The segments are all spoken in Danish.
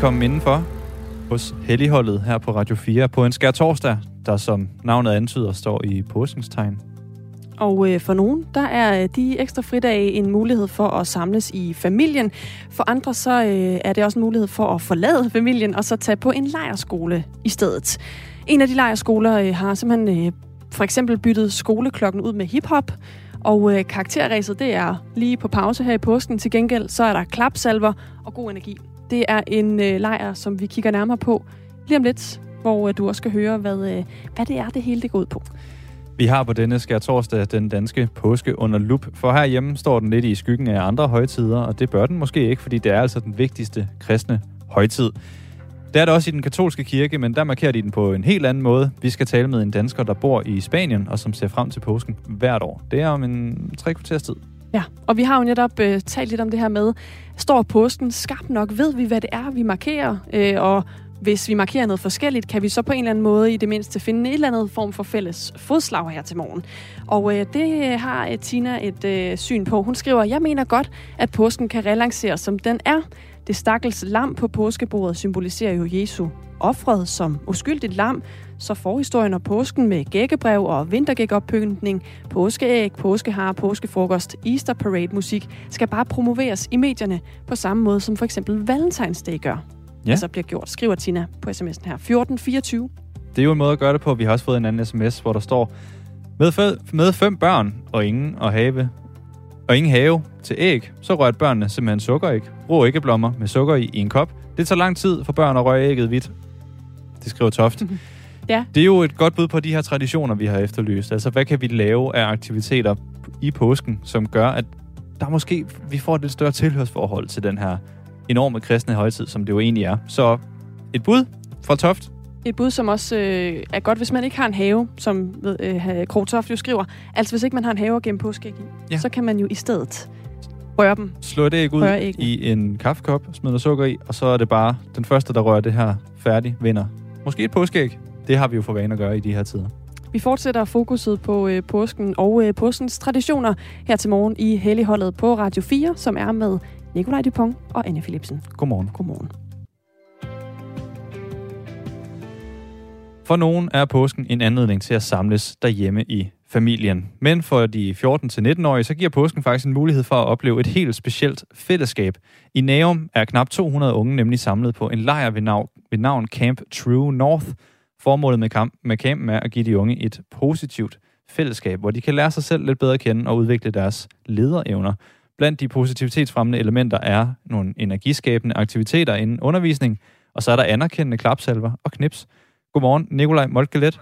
Velkommen indenfor hos Helligholdet her på Radio 4 på en skær torsdag, der som navnet antyder står i påskenstegn. Og øh, for nogen, der er øh, de ekstra fridage en mulighed for at samles i familien. For andre, så øh, er det også en mulighed for at forlade familien og så tage på en lejerskole i stedet. En af de lejerskoler øh, har simpelthen øh, for eksempel byttet skoleklokken ud med hiphop. Og øh, karakterræset, det er lige på pause her i påsken. Til gengæld, så er der klapsalver og god energi. Det er en øh, lejr, som vi kigger nærmere på lige om lidt, hvor øh, du også skal høre, hvad, øh, hvad det er, det hele det går ud på. Vi har på denne skær torsdag den danske påske under lup, for herhjemme står den lidt i skyggen af andre højtider, og det bør den måske ikke, fordi det er altså den vigtigste kristne højtid. Det er det også i den katolske kirke, men der markerer de den på en helt anden måde. Vi skal tale med en dansker, der bor i Spanien, og som ser frem til påsken hvert år. Det er om en tre kvarters tid. Ja, og vi har jo netop øh, talt lidt om det her med, står påsken skarpt nok? Ved vi, hvad det er, vi markerer? Øh, og hvis vi markerer noget forskelligt, kan vi så på en eller anden måde i det mindste finde en eller anden form for fælles fodslag her til morgen. Og øh, det øh, har øh, Tina et øh, syn på. Hun skriver, jeg mener godt, at påsken kan relanceres, som den er. Det stakkels lam på påskebordet symboliserer jo Jesu offret som uskyldigt lam, så forhistorien og påsken med gækkebrev og vintergækoppyntning, påskeæg, påskehar, påskefrokost, Easter parade musik skal bare promoveres i medierne på samme måde som for eksempel Valentine's Day gør. Ja. Altså bliver gjort, skriver Tina på sms'en her. 1424. Det er jo en måde at gøre det på. Vi har også fået en anden sms, hvor der står, med, med fem børn og ingen og have og ingen have til æg, så rørte børnene simpelthen sukkeræg, rå æggeblommer med sukker i, i en kop. Det tager lang tid for børn at røre ægget hvidt. Det skriver Toft. Ja. Det er jo et godt bud på de her traditioner, vi har efterlyst. Altså, hvad kan vi lave af aktiviteter i påsken, som gør, at der måske vi får et lidt større tilhørsforhold til den her enorme kristne højtid, som det jo egentlig er. Så et bud fra Toft. Et bud, som også øh, er godt, hvis man ikke har en have, som øh, Krogtoft jo skriver. Altså, hvis ikke man har en have at gemme påskeæg i, ja. så kan man jo i stedet røre dem. Slå et æg ud i en kaffekop, smid noget sukker i, og så er det bare den første, der rører det her færdig, vinder. Måske et påskeæg. Det har vi jo for vane at gøre i de her tider. Vi fortsætter fokuset på øh, påsken og øh, påskens traditioner her til morgen i Helligholdet på Radio 4, som er med Nikolaj Dupont og Anne Philipsen. Godmorgen. Godmorgen. For nogen er påsken en anledning til at samles derhjemme i familien. Men for de 14-19-årige, så giver påsken faktisk en mulighed for at opleve et helt specielt fællesskab. I Naum er knap 200 unge nemlig samlet på en lejr ved navn, ved navn Camp True North. Formålet med, kamp, med campen er at give de unge et positivt fællesskab, hvor de kan lære sig selv lidt bedre at kende og udvikle deres lederevner. Blandt de positivitetsfremmende elementer er nogle energiskabende aktiviteter inden undervisning, og så er der anerkendende klapsalver og knips. Godmorgen, Nikolaj Moltkelet.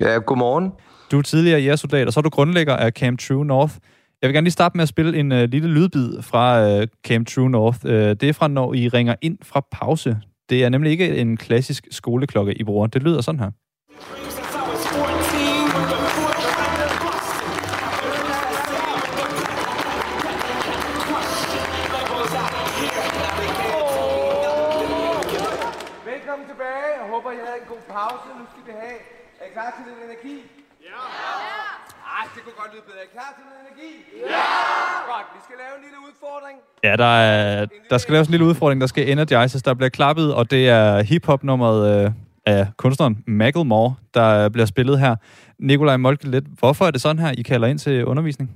Ja, godmorgen. Du er tidligere jægersoldat, og så er du grundlægger af Camp True North. Jeg vil gerne lige starte med at spille en uh, lille lydbid fra uh, Camp True North. Uh, det er fra, når I ringer ind fra pause. Det er nemlig ikke en klassisk skoleklokke, I bruger. Det lyder sådan her. Pause. Nu skal vi have. Er I klar til lidt energi? Ja! Ej, det kunne godt lyde bedre. Er I klar til lidt energi? Ja! Godt, vi skal lave en lille udfordring. Ja, der, er, der skal laves en lille udfordring, der skal energizes. Der bliver klappet, og det er hiphop-nummeret øh, af kunstneren Macklemore, der bliver spillet her. Nikolaj Molkelet, hvorfor er det sådan her, I kalder ind til undervisning?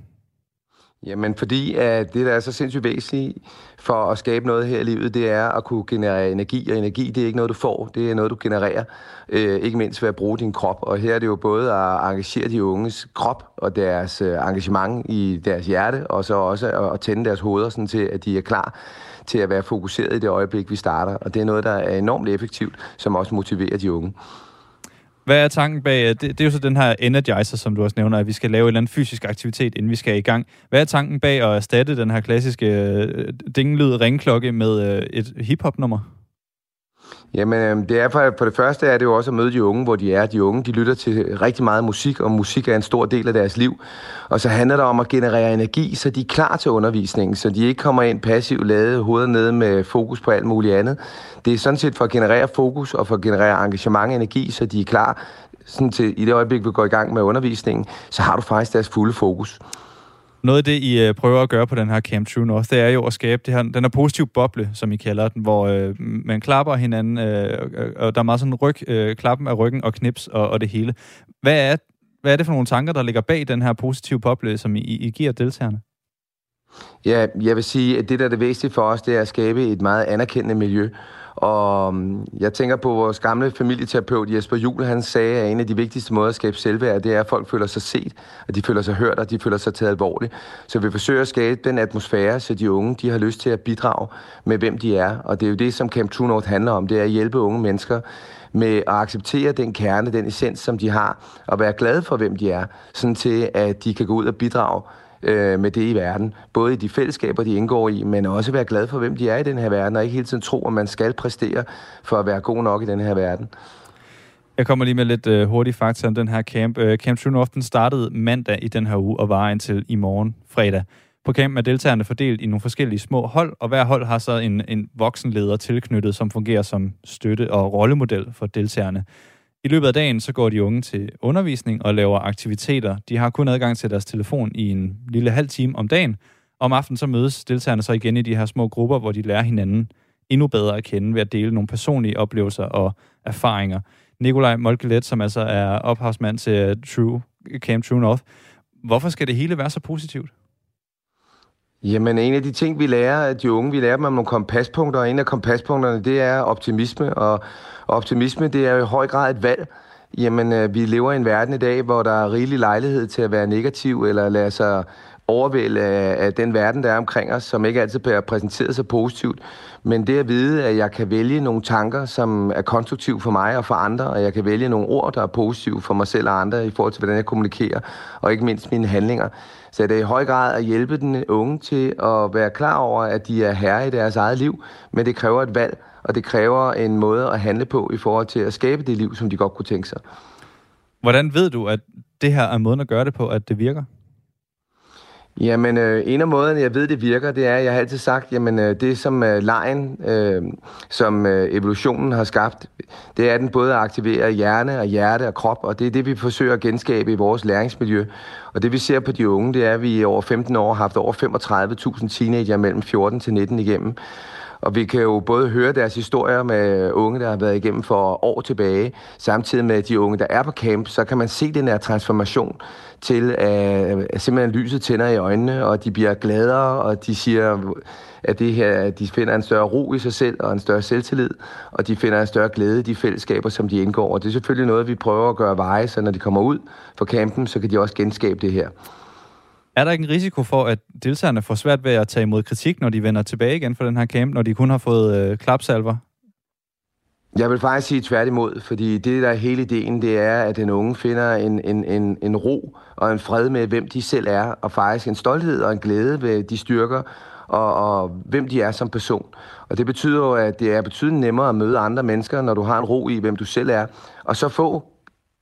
Jamen, fordi at det, der er så sindssygt væsentligt for at skabe noget her i livet, det er at kunne generere energi, og energi, det er ikke noget, du får, det er noget, du genererer, øh, ikke mindst ved at bruge din krop. Og her er det jo både at engagere de unges krop og deres øh, engagement i deres hjerte, og så også at, at tænde deres hoveder, sådan til at de er klar til at være fokuseret i det øjeblik, vi starter. Og det er noget, der er enormt effektivt, som også motiverer de unge. Hvad er tanken bag, øh, det, det er jo så den her energizer, som du også nævner, at vi skal lave en eller anden fysisk aktivitet, inden vi skal i gang. Hvad er tanken bag at erstatte den her klassiske øh, dinglyd ringklokke med øh, et hiphop-nummer? Jamen, øhm, det er for, for det første er det jo også at møde de unge, hvor de er. De unge, de lytter til rigtig meget musik, og musik er en stor del af deres liv. Og så handler det om at generere energi, så de er klar til undervisningen, så de ikke kommer ind passivt lavet hovedet nede med fokus på alt muligt andet. Det er sådan set for at generere fokus og for at generere engagement og energi, så de er klar sådan til, i det øjeblik, vi går i gang med undervisningen, så har du faktisk deres fulde fokus. Noget af det, I øh, prøver at gøre på den her Camp True North, det er jo at skabe det her, den her positive boble, som I kalder den, hvor øh, man klapper hinanden, øh, og der er meget sådan ryg, øh, klappen af ryggen og knips og, og det hele. Hvad er, hvad er det for nogle tanker, der ligger bag den her positive boble, som I, I giver deltagerne? Ja, jeg vil sige, at det, der er det væsentlige for os, det er at skabe et meget anerkendende miljø. Og um, jeg tænker på vores gamle familieterapeut Jesper Juhl, han sagde, at en af de vigtigste måder at skabe selvværd, det er, at folk føler sig set, at de føler sig hørt, og de føler sig taget alvorligt. Så vi forsøger at skabe den atmosfære, så de unge de har lyst til at bidrage med, hvem de er. Og det er jo det, som Camp True North handler om, det er at hjælpe unge mennesker med at acceptere den kerne, den essens, som de har, og være glade for, hvem de er, sådan til, at de kan gå ud og bidrage øh, med det i verden. Både i de fællesskaber, de indgår i, men også være glad for, hvem de er i den her verden, og ikke hele tiden tro, at man skal præstere for at være god nok i den her verden. Jeg kommer lige med lidt øh, hurtige fakta om den her camp. Øh, camp True North den startede mandag i den her uge og var indtil i morgen fredag. På camp er deltagerne fordelt i nogle forskellige små hold, og hver hold har så en, en voksenleder tilknyttet, som fungerer som støtte- og rollemodel for deltagerne. I løbet af dagen så går de unge til undervisning og laver aktiviteter. De har kun adgang til deres telefon i en lille halv time om dagen. Om aftenen så mødes deltagerne så igen i de her små grupper, hvor de lærer hinanden endnu bedre at kende ved at dele nogle personlige oplevelser og erfaringer. Nikolaj Molkelet, som altså er ophavsmand til True, Camp True North. Hvorfor skal det hele være så positivt? Jamen, en af de ting, vi lærer af de unge, vi lærer dem om nogle kompaspunkter, og en af kompaspunkterne, det er optimisme, og optimisme, det er jo i høj grad et valg. Jamen, øh, vi lever i en verden i dag, hvor der er rigelig lejlighed til at være negativ, eller lade sig overvælde af, af den verden, der er omkring os, som ikke altid bliver præsenteret så positivt. Men det at vide, at jeg kan vælge nogle tanker, som er konstruktive for mig og for andre, og jeg kan vælge nogle ord, der er positive for mig selv og andre i forhold til, hvordan jeg kommunikerer, og ikke mindst mine handlinger. Så det er i høj grad at hjælpe den unge til at være klar over, at de er herre i deres eget liv, men det kræver et valg, og det kræver en måde at handle på i forhold til at skabe det liv, som de godt kunne tænke sig. Hvordan ved du, at det her er måden at gøre det på, at det virker? Jamen, øh, en af måderne, jeg ved, det virker, det er, jeg har altid sagt, jamen, øh, det som øh, lejen, øh, som øh, evolutionen har skabt, det er den både aktiverer hjerne og hjerte og krop, og det er det, vi forsøger at genskabe i vores læringsmiljø. Og det vi ser på de unge, det er, at vi i over 15 år har haft over 35.000 teenager mellem 14 til 19 igennem. Og vi kan jo både høre deres historier med unge, der har været igennem for år tilbage, samtidig med de unge, der er på camp, så kan man se den her transformation til, at simpelthen lyset tænder i øjnene, og de bliver gladere, og de siger, at det her, at de finder en større ro i sig selv og en større selvtillid, og de finder en større glæde i de fællesskaber, som de indgår. Og det er selvfølgelig noget, vi prøver at gøre veje, så når de kommer ud fra campen, så kan de også genskabe det her. Er der ikke en risiko for, at deltagerne får svært ved at tage imod kritik, når de vender tilbage igen fra den her camp, når de kun har fået øh, klapsalver? Jeg vil faktisk sige tværtimod, fordi det, der er hele ideen, det er, at den unge finder en, en, en, en ro og en fred med, hvem de selv er, og faktisk en stolthed og en glæde ved de styrker, og, og hvem de er som person. Og det betyder jo, at det er betydeligt nemmere at møde andre mennesker, når du har en ro i, hvem du selv er, og så få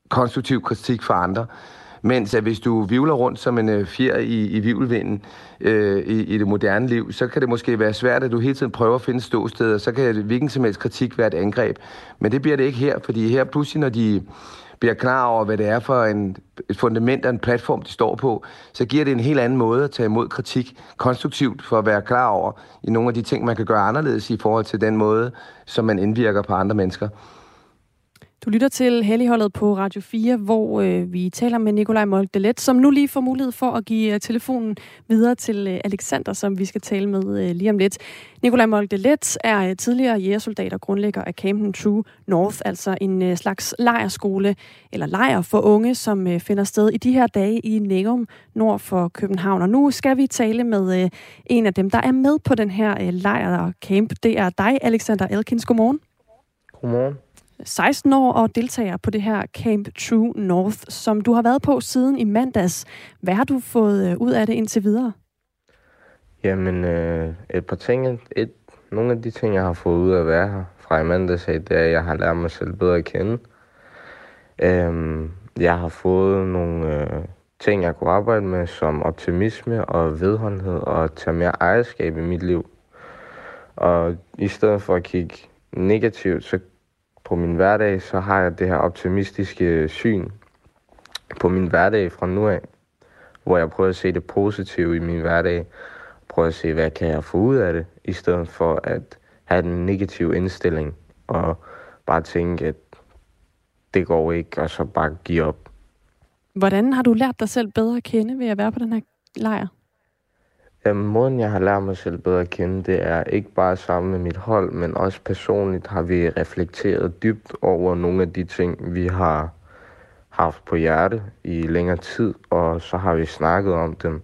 konstruktiv kritik fra andre. Mens at hvis du vivler rundt som en øh, fjer i, i vivlvinden øh, i, i det moderne liv, så kan det måske være svært, at du hele tiden prøver at finde ståsteder, så kan det, hvilken som helst kritik være et angreb. Men det bliver det ikke her, fordi her pludselig, når de bliver klar over, hvad det er for en, et fundament og en platform, de står på, så giver det en helt anden måde at tage imod kritik konstruktivt for at være klar over i nogle af de ting, man kan gøre anderledes i forhold til den måde, som man indvirker på andre mennesker. Du lytter til Helligholdet på Radio 4, hvor øh, vi taler med Nikolaj Moldelet, som nu lige får mulighed for at give øh, telefonen videre til øh, Alexander, som vi skal tale med øh, lige om lidt. Nikolaj Moldelet er øh, tidligere jægersoldat og grundlægger af Campen True North, altså en øh, slags lejerskole eller lejr for unge, som øh, finder sted i de her dage i Nærum nord for København. Og nu skal vi tale med øh, en af dem, der er med på den her øh, lejr og camp. Det er dig, Alexander Elkins. Godmorgen. Godmorgen. 16 år og deltager på det her Camp True North, som du har været på siden i mandags. Hvad har du fået øh, ud af det indtil videre? Jamen, øh, et par ting. Et, nogle af de ting, jeg har fået ud af at være her fra i mandags, det er, at jeg har lært mig selv bedre at kende. Øhm, jeg har fået nogle øh, ting, jeg kunne arbejde med, som optimisme og vedholdenhed og tage mere ejerskab i mit liv. Og i stedet for at kigge negativt, så på min hverdag, så har jeg det her optimistiske syn på min hverdag fra nu af. hvor jeg prøver at se det positive i min hverdag. Prøver at se, hvad kan jeg få ud af det, i stedet for at have en negativ indstilling og bare tænke, at det går ikke, og så bare give op. Hvordan har du lært dig selv bedre at kende ved at være på den her lejr? Jamen, måden jeg har lært mig selv bedre at kende, det er ikke bare sammen med mit hold, men også personligt har vi reflekteret dybt over nogle af de ting, vi har haft på hjerte i længere tid, og så har vi snakket om dem.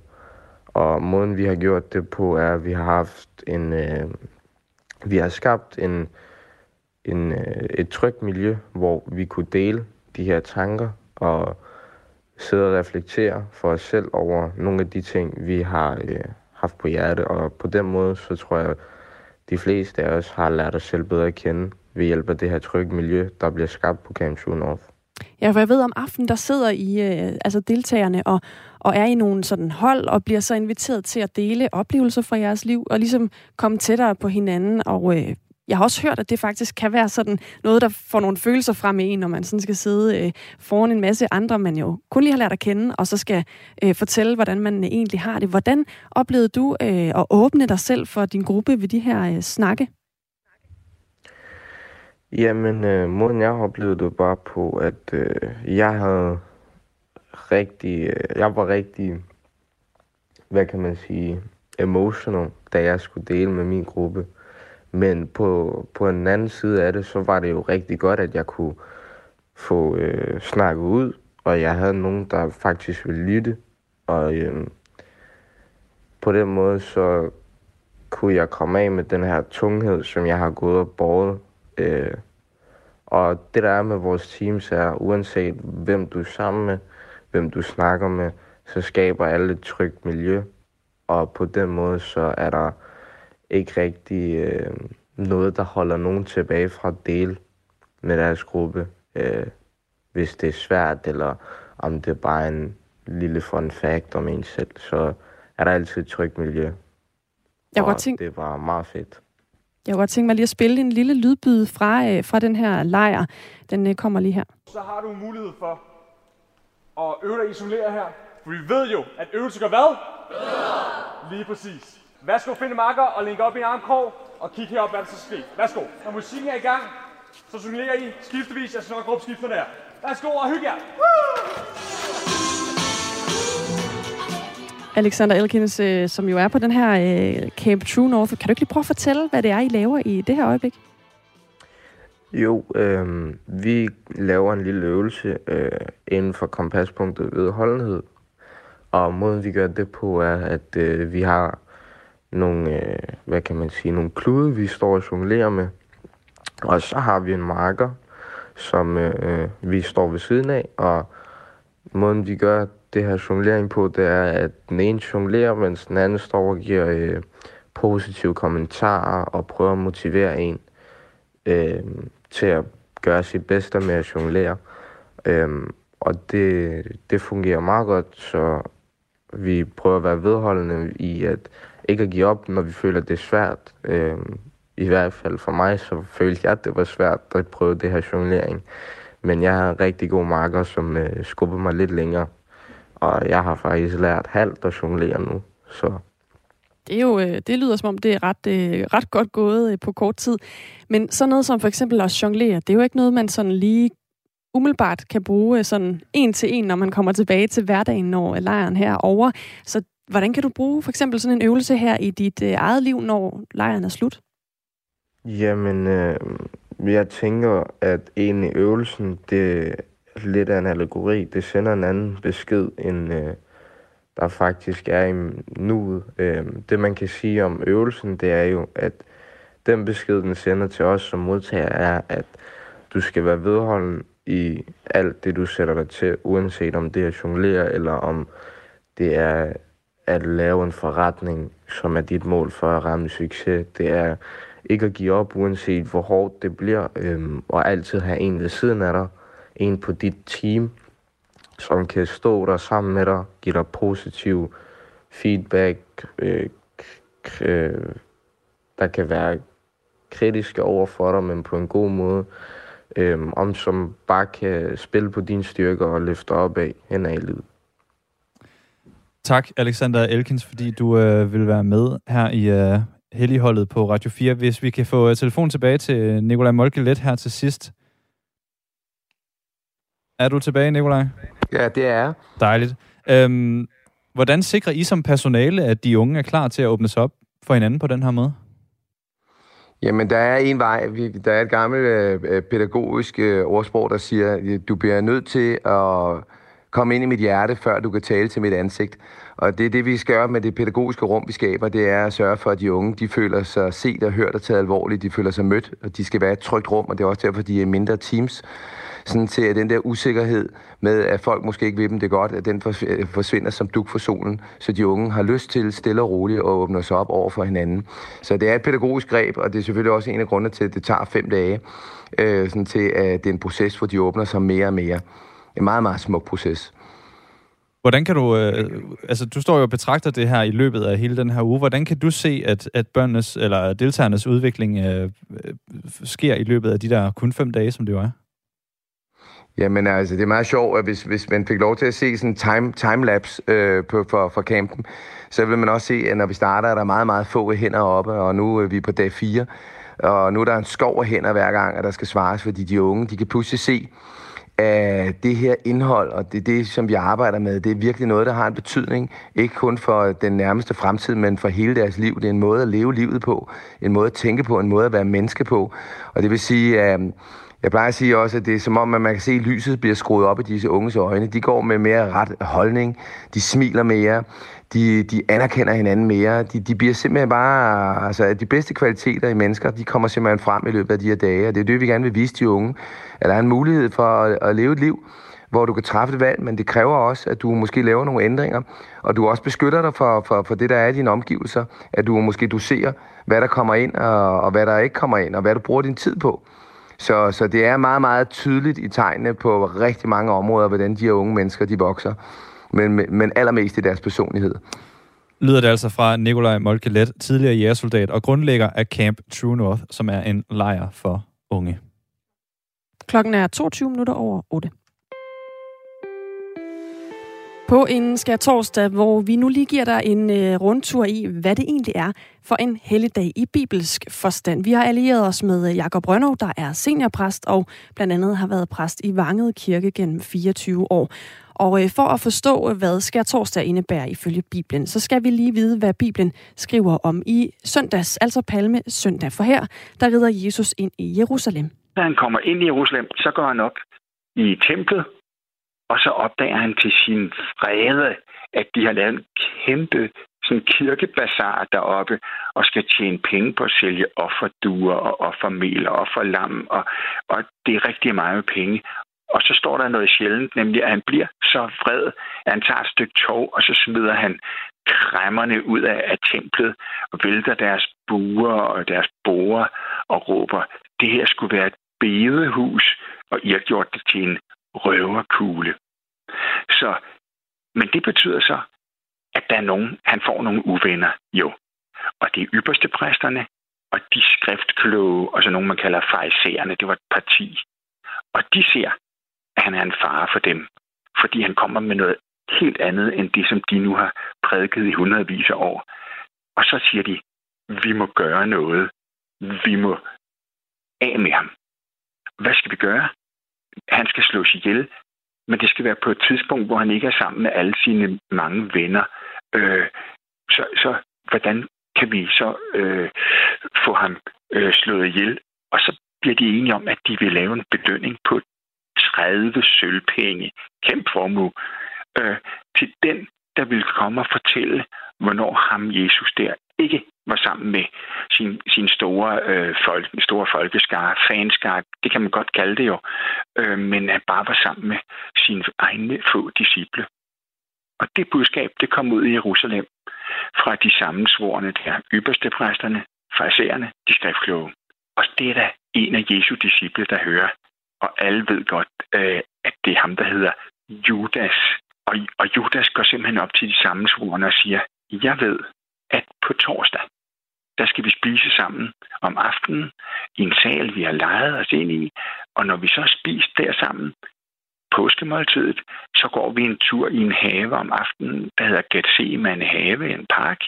Og måden vi har gjort det på er, at vi har haft en, øh, vi har skabt en, en, øh, et trygt miljø, hvor vi kunne dele de her tanker og sidde og reflektere for os selv over nogle af de ting, vi har øh, haft på hjerte. Og på den måde, så tror jeg, de fleste af os har lært os selv bedre at kende ved hjælp af det her trygge miljø, der bliver skabt på Camp True North. Ja, for jeg ved om aftenen, der sidder I, øh, altså deltagerne, og, og er i nogle sådan hold, og bliver så inviteret til at dele oplevelser fra jeres liv, og ligesom komme tættere på hinanden, og øh, jeg har også hørt, at det faktisk kan være sådan noget, der får nogle følelser frem i en, når man sådan skal sidde øh, foran en masse andre, man jo kun lige har lært at kende, og så skal øh, fortælle, hvordan man øh, egentlig har det. Hvordan oplevede du øh, at åbne dig selv for din gruppe ved de her øh, snakke? Jamen, øh, måden jeg oplevede det bare på, at øh, jeg havde rigtig, øh, jeg var rigtig, hvad kan man sige, emotional, da jeg skulle dele med min gruppe. Men på, på en anden side af det, så var det jo rigtig godt, at jeg kunne få øh, snakket ud, og jeg havde nogen, der faktisk ville lytte. Og øh, på den måde, så kunne jeg komme af med den her tunghed, som jeg har gået og båret. Øh, og det der er med vores teams er, uanset hvem du er sammen med, hvem du snakker med, så skaber alle et trygt miljø. Og på den måde, så er der ikke rigtig øh, noget, der holder nogen tilbage fra at dele med deres gruppe, øh, hvis det er svært, eller om det er bare en lille fun fact om en selv, så er der altid et trygt miljø. Jeg godt tænke, det var meget fedt. jeg kunne godt tænke mig lige at spille en lille lydbyd fra, øh, fra den her lejr. Den øh, kommer lige her. så har du mulighed for at øve dig isolere her. For vi ved jo, at øvelse gør hvad? Bedre! Lige præcis. Værsgo, finde marker og linke op i en armkrog og kig herop, hvad der så sker. Værsgo. Når musikken er i gang, så jonglerer I skiftevis. Jeg skal nok råbe skifterne der. Værsgo og hygge jer. Alexander Elkins, øh, som jo er på den her øh, Camp True North. Kan du ikke lige prøve at fortælle, hvad det er, I laver i det her øjeblik? Jo, øh, vi laver en lille øvelse øh, inden for kompaspunktet ved holdenhed. Og måden vi gør det på er, at øh, vi har nogle, øh, hvad kan man sige, nogle klude, vi står og jonglerer med. Og så har vi en marker, som øh, vi står ved siden af, og måden vi gør det her jonglering på, det er, at den ene jonglerer, mens den anden står og giver øh, positive kommentarer og prøver at motivere en øh, til at gøre sit bedste med at jonglere. Øh, og det, det fungerer meget godt, så vi prøver at være vedholdende i at ikke at give op, når vi føler, at det er svært. Øh, I hvert fald for mig, så følte jeg, at det var svært at prøve det her jonglering. Men jeg har rigtig god marker, som øh, skubber mig lidt længere. Og jeg har faktisk lært halvt at jonglere nu. Så Det, er jo, øh, det lyder som om, det er ret, øh, ret godt gået øh, på kort tid. Men sådan noget som for eksempel at jonglere, det er jo ikke noget, man sådan lige umiddelbart kan bruge sådan en til en, når man kommer tilbage til hverdagen, når lejren her over. Så hvordan kan du bruge for eksempel sådan en øvelse her i dit øh, eget liv, når lejren er slut? Jamen, øh, jeg tænker, at en i øvelsen, det er lidt af en allegori. Det sender en anden besked, end øh, der faktisk er i nuet. Øh, det, man kan sige om øvelsen, det er jo, at den besked, den sender til os som modtager, er, at du skal være vedholden i alt det, du sætter dig til, uanset om det er jonglere, eller om det er at lave en forretning, som er dit mål for at ramme succes. Det er ikke at give op, uanset hvor hårdt det bliver, øhm, og altid have en ved siden af dig, en på dit team, som kan stå der sammen med dig, give dig positiv feedback, øh, øh, der kan være kritiske over for dig, men på en god måde, øhm, om som bare kan spille på dine styrker og løfte op af hen ad i livet. Tak, Alexander Elkins, fordi du øh, vil være med her i øh, Helligholdet på Radio 4. Hvis vi kan få øh, telefon tilbage til Nikolaj Molkelet her til sidst. Er du tilbage, Nikolaj? Ja, det er Dejligt. Øhm, hvordan sikrer I som personale, at de unge er klar til at åbne sig op for hinanden på den her måde? Jamen, der er en vej. Vi- Der er et gammelt øh, pædagogisk øh, ordsprog, der siger, at du bliver nødt til at komme ind i mit hjerte, før du kan tale til mit ansigt. Og det er det, vi skal gøre med det pædagogiske rum, vi skaber. Det er at sørge for, at de unge de føler sig set og hørt og taget alvorligt. De føler sig mødt, og de skal være et trygt rum, og det er også derfor, de er mindre teams. Sådan til, at den der usikkerhed med, at folk måske ikke vil dem det godt, at den øh, forsvinder som duk for solen, så de unge har lyst til stille og roligt at åbne sig op over for hinanden. Så det er et pædagogisk greb, og det er selvfølgelig også en af grundene til, at det tager fem dage, øh, sådan til, at det er en proces, hvor de åbner sig mere og mere. En meget, meget smuk proces. Hvordan kan du, øh, altså du står jo og betragter det her i løbet af hele den her uge. Hvordan kan du se, at, at børnenes, eller deltagernes udvikling øh, øh, sker i løbet af de der kun fem dage, som det jo er? Jamen altså, det er meget sjovt, at hvis, hvis man fik lov til at se sådan en time, timelapse øh, på, for, for campen, så vil man også se, at når vi starter, er der meget, meget få hænder oppe, og nu er vi på dag 4, og nu er der en skov af hænder hver gang, at der skal svares, fordi de unge, de kan pludselig se, af det her indhold, og det det, som vi arbejder med, det er virkelig noget, der har en betydning, ikke kun for den nærmeste fremtid, men for hele deres liv. Det er en måde at leve livet på, en måde at tænke på, en måde at være menneske på. Og det vil sige, at jeg plejer at sige også, at det er som om, at man kan se, at lyset bliver skruet op i disse unges øjne. De går med mere ret holdning, de smiler mere, de, de anerkender hinanden mere. De, de bliver simpelthen bare, altså de bedste kvaliteter i mennesker, de kommer simpelthen frem i løbet af de her dage. Og det er det, vi gerne vil vise de unge, at der er en mulighed for at, at leve et liv, hvor du kan træffe et valg, men det kræver også, at du måske laver nogle ændringer, og du også beskytter dig for, for, for det, der er i dine omgivelser, at du måske doserer, hvad der kommer ind, og, og hvad der ikke kommer ind, og hvad du bruger din tid på. Så, så det er meget, meget tydeligt i tegnene på rigtig mange områder, hvordan de her unge mennesker, de vokser. Men, men- men allermest i deres personlighed. Lyder det altså fra Nikolaj Molkelet, tidligere jægersoldat og grundlægger af Camp True North, som er en lejr for unge. Klokken er 22 minutter over 8. På en skær torsdag, hvor vi nu lige giver dig en øh, rundtur i, hvad det egentlig er for en helligdag i bibelsk forstand. Vi har allieret os med øh, Jakob Rønnow, der er seniorpræst og blandt andet har været præst i Vanget Kirke gennem 24 år. Og øh, for at forstå, øh, hvad skær torsdag indebærer ifølge Bibelen, så skal vi lige vide, hvad Bibelen skriver om i søndags, altså Palme søndag. For her, der rider Jesus ind i Jerusalem. Da han kommer ind i Jerusalem, så går han op i templet, og så opdager han til sin frede, at de har lavet en kæmpe sådan kirkebazar deroppe, og skal tjene penge på at sælge offerduer og offermel og offerlam, og, og det er rigtig meget penge. Og så står der noget sjældent, nemlig at han bliver så vred, at han tager et stykke tog, og så smider han kræmmerne ud af, af templet og vælter deres buer og deres borer og råber, det her skulle være et bedehus, og I har gjort det til en røverkugle. Så, men det betyder så, at der er nogen, han får nogle uvenner, jo. Og det er ypperste præsterne, og de skriftkloge, og så nogen, man kalder fejserne, det var et parti. Og de ser, han er en fare for dem, fordi han kommer med noget helt andet, end det, som de nu har prædiket i hundredvis af år. Og så siger de, vi må gøre noget. Vi må af med ham. Hvad skal vi gøre? Han skal slås ihjel, men det skal være på et tidspunkt, hvor han ikke er sammen med alle sine mange venner. Øh, så, så hvordan kan vi så øh, få ham øh, slået ihjel? Og så bliver de enige om, at de vil lave en bedømning på 30 sølvpenge, kæmpe formue, øh, til den, der vil komme og fortælle, hvornår ham Jesus der ikke var sammen med sin, sin store, øh, folk, store folkeskare, fanskare, det kan man godt kalde det jo, øh, men at bare var sammen med sine egne få disciple. Og det budskab, det kom ud i Jerusalem fra de sammensvorene der, ypperste præsterne, farisæerne, de skriftkloge. Og det er da en af Jesu disciple, der hører. Og alle ved godt, øh, at det er ham, der hedder Judas. Og, og Judas går simpelthen op til de samme sammensvorene og siger, jeg ved, at på torsdag, der skal vi spise sammen om aftenen i en sal, vi har lejet os ind i. Og når vi så har spist der sammen, påskemåltidet, så går vi en tur i en have om aftenen, der hedder Gethsemane have, en park.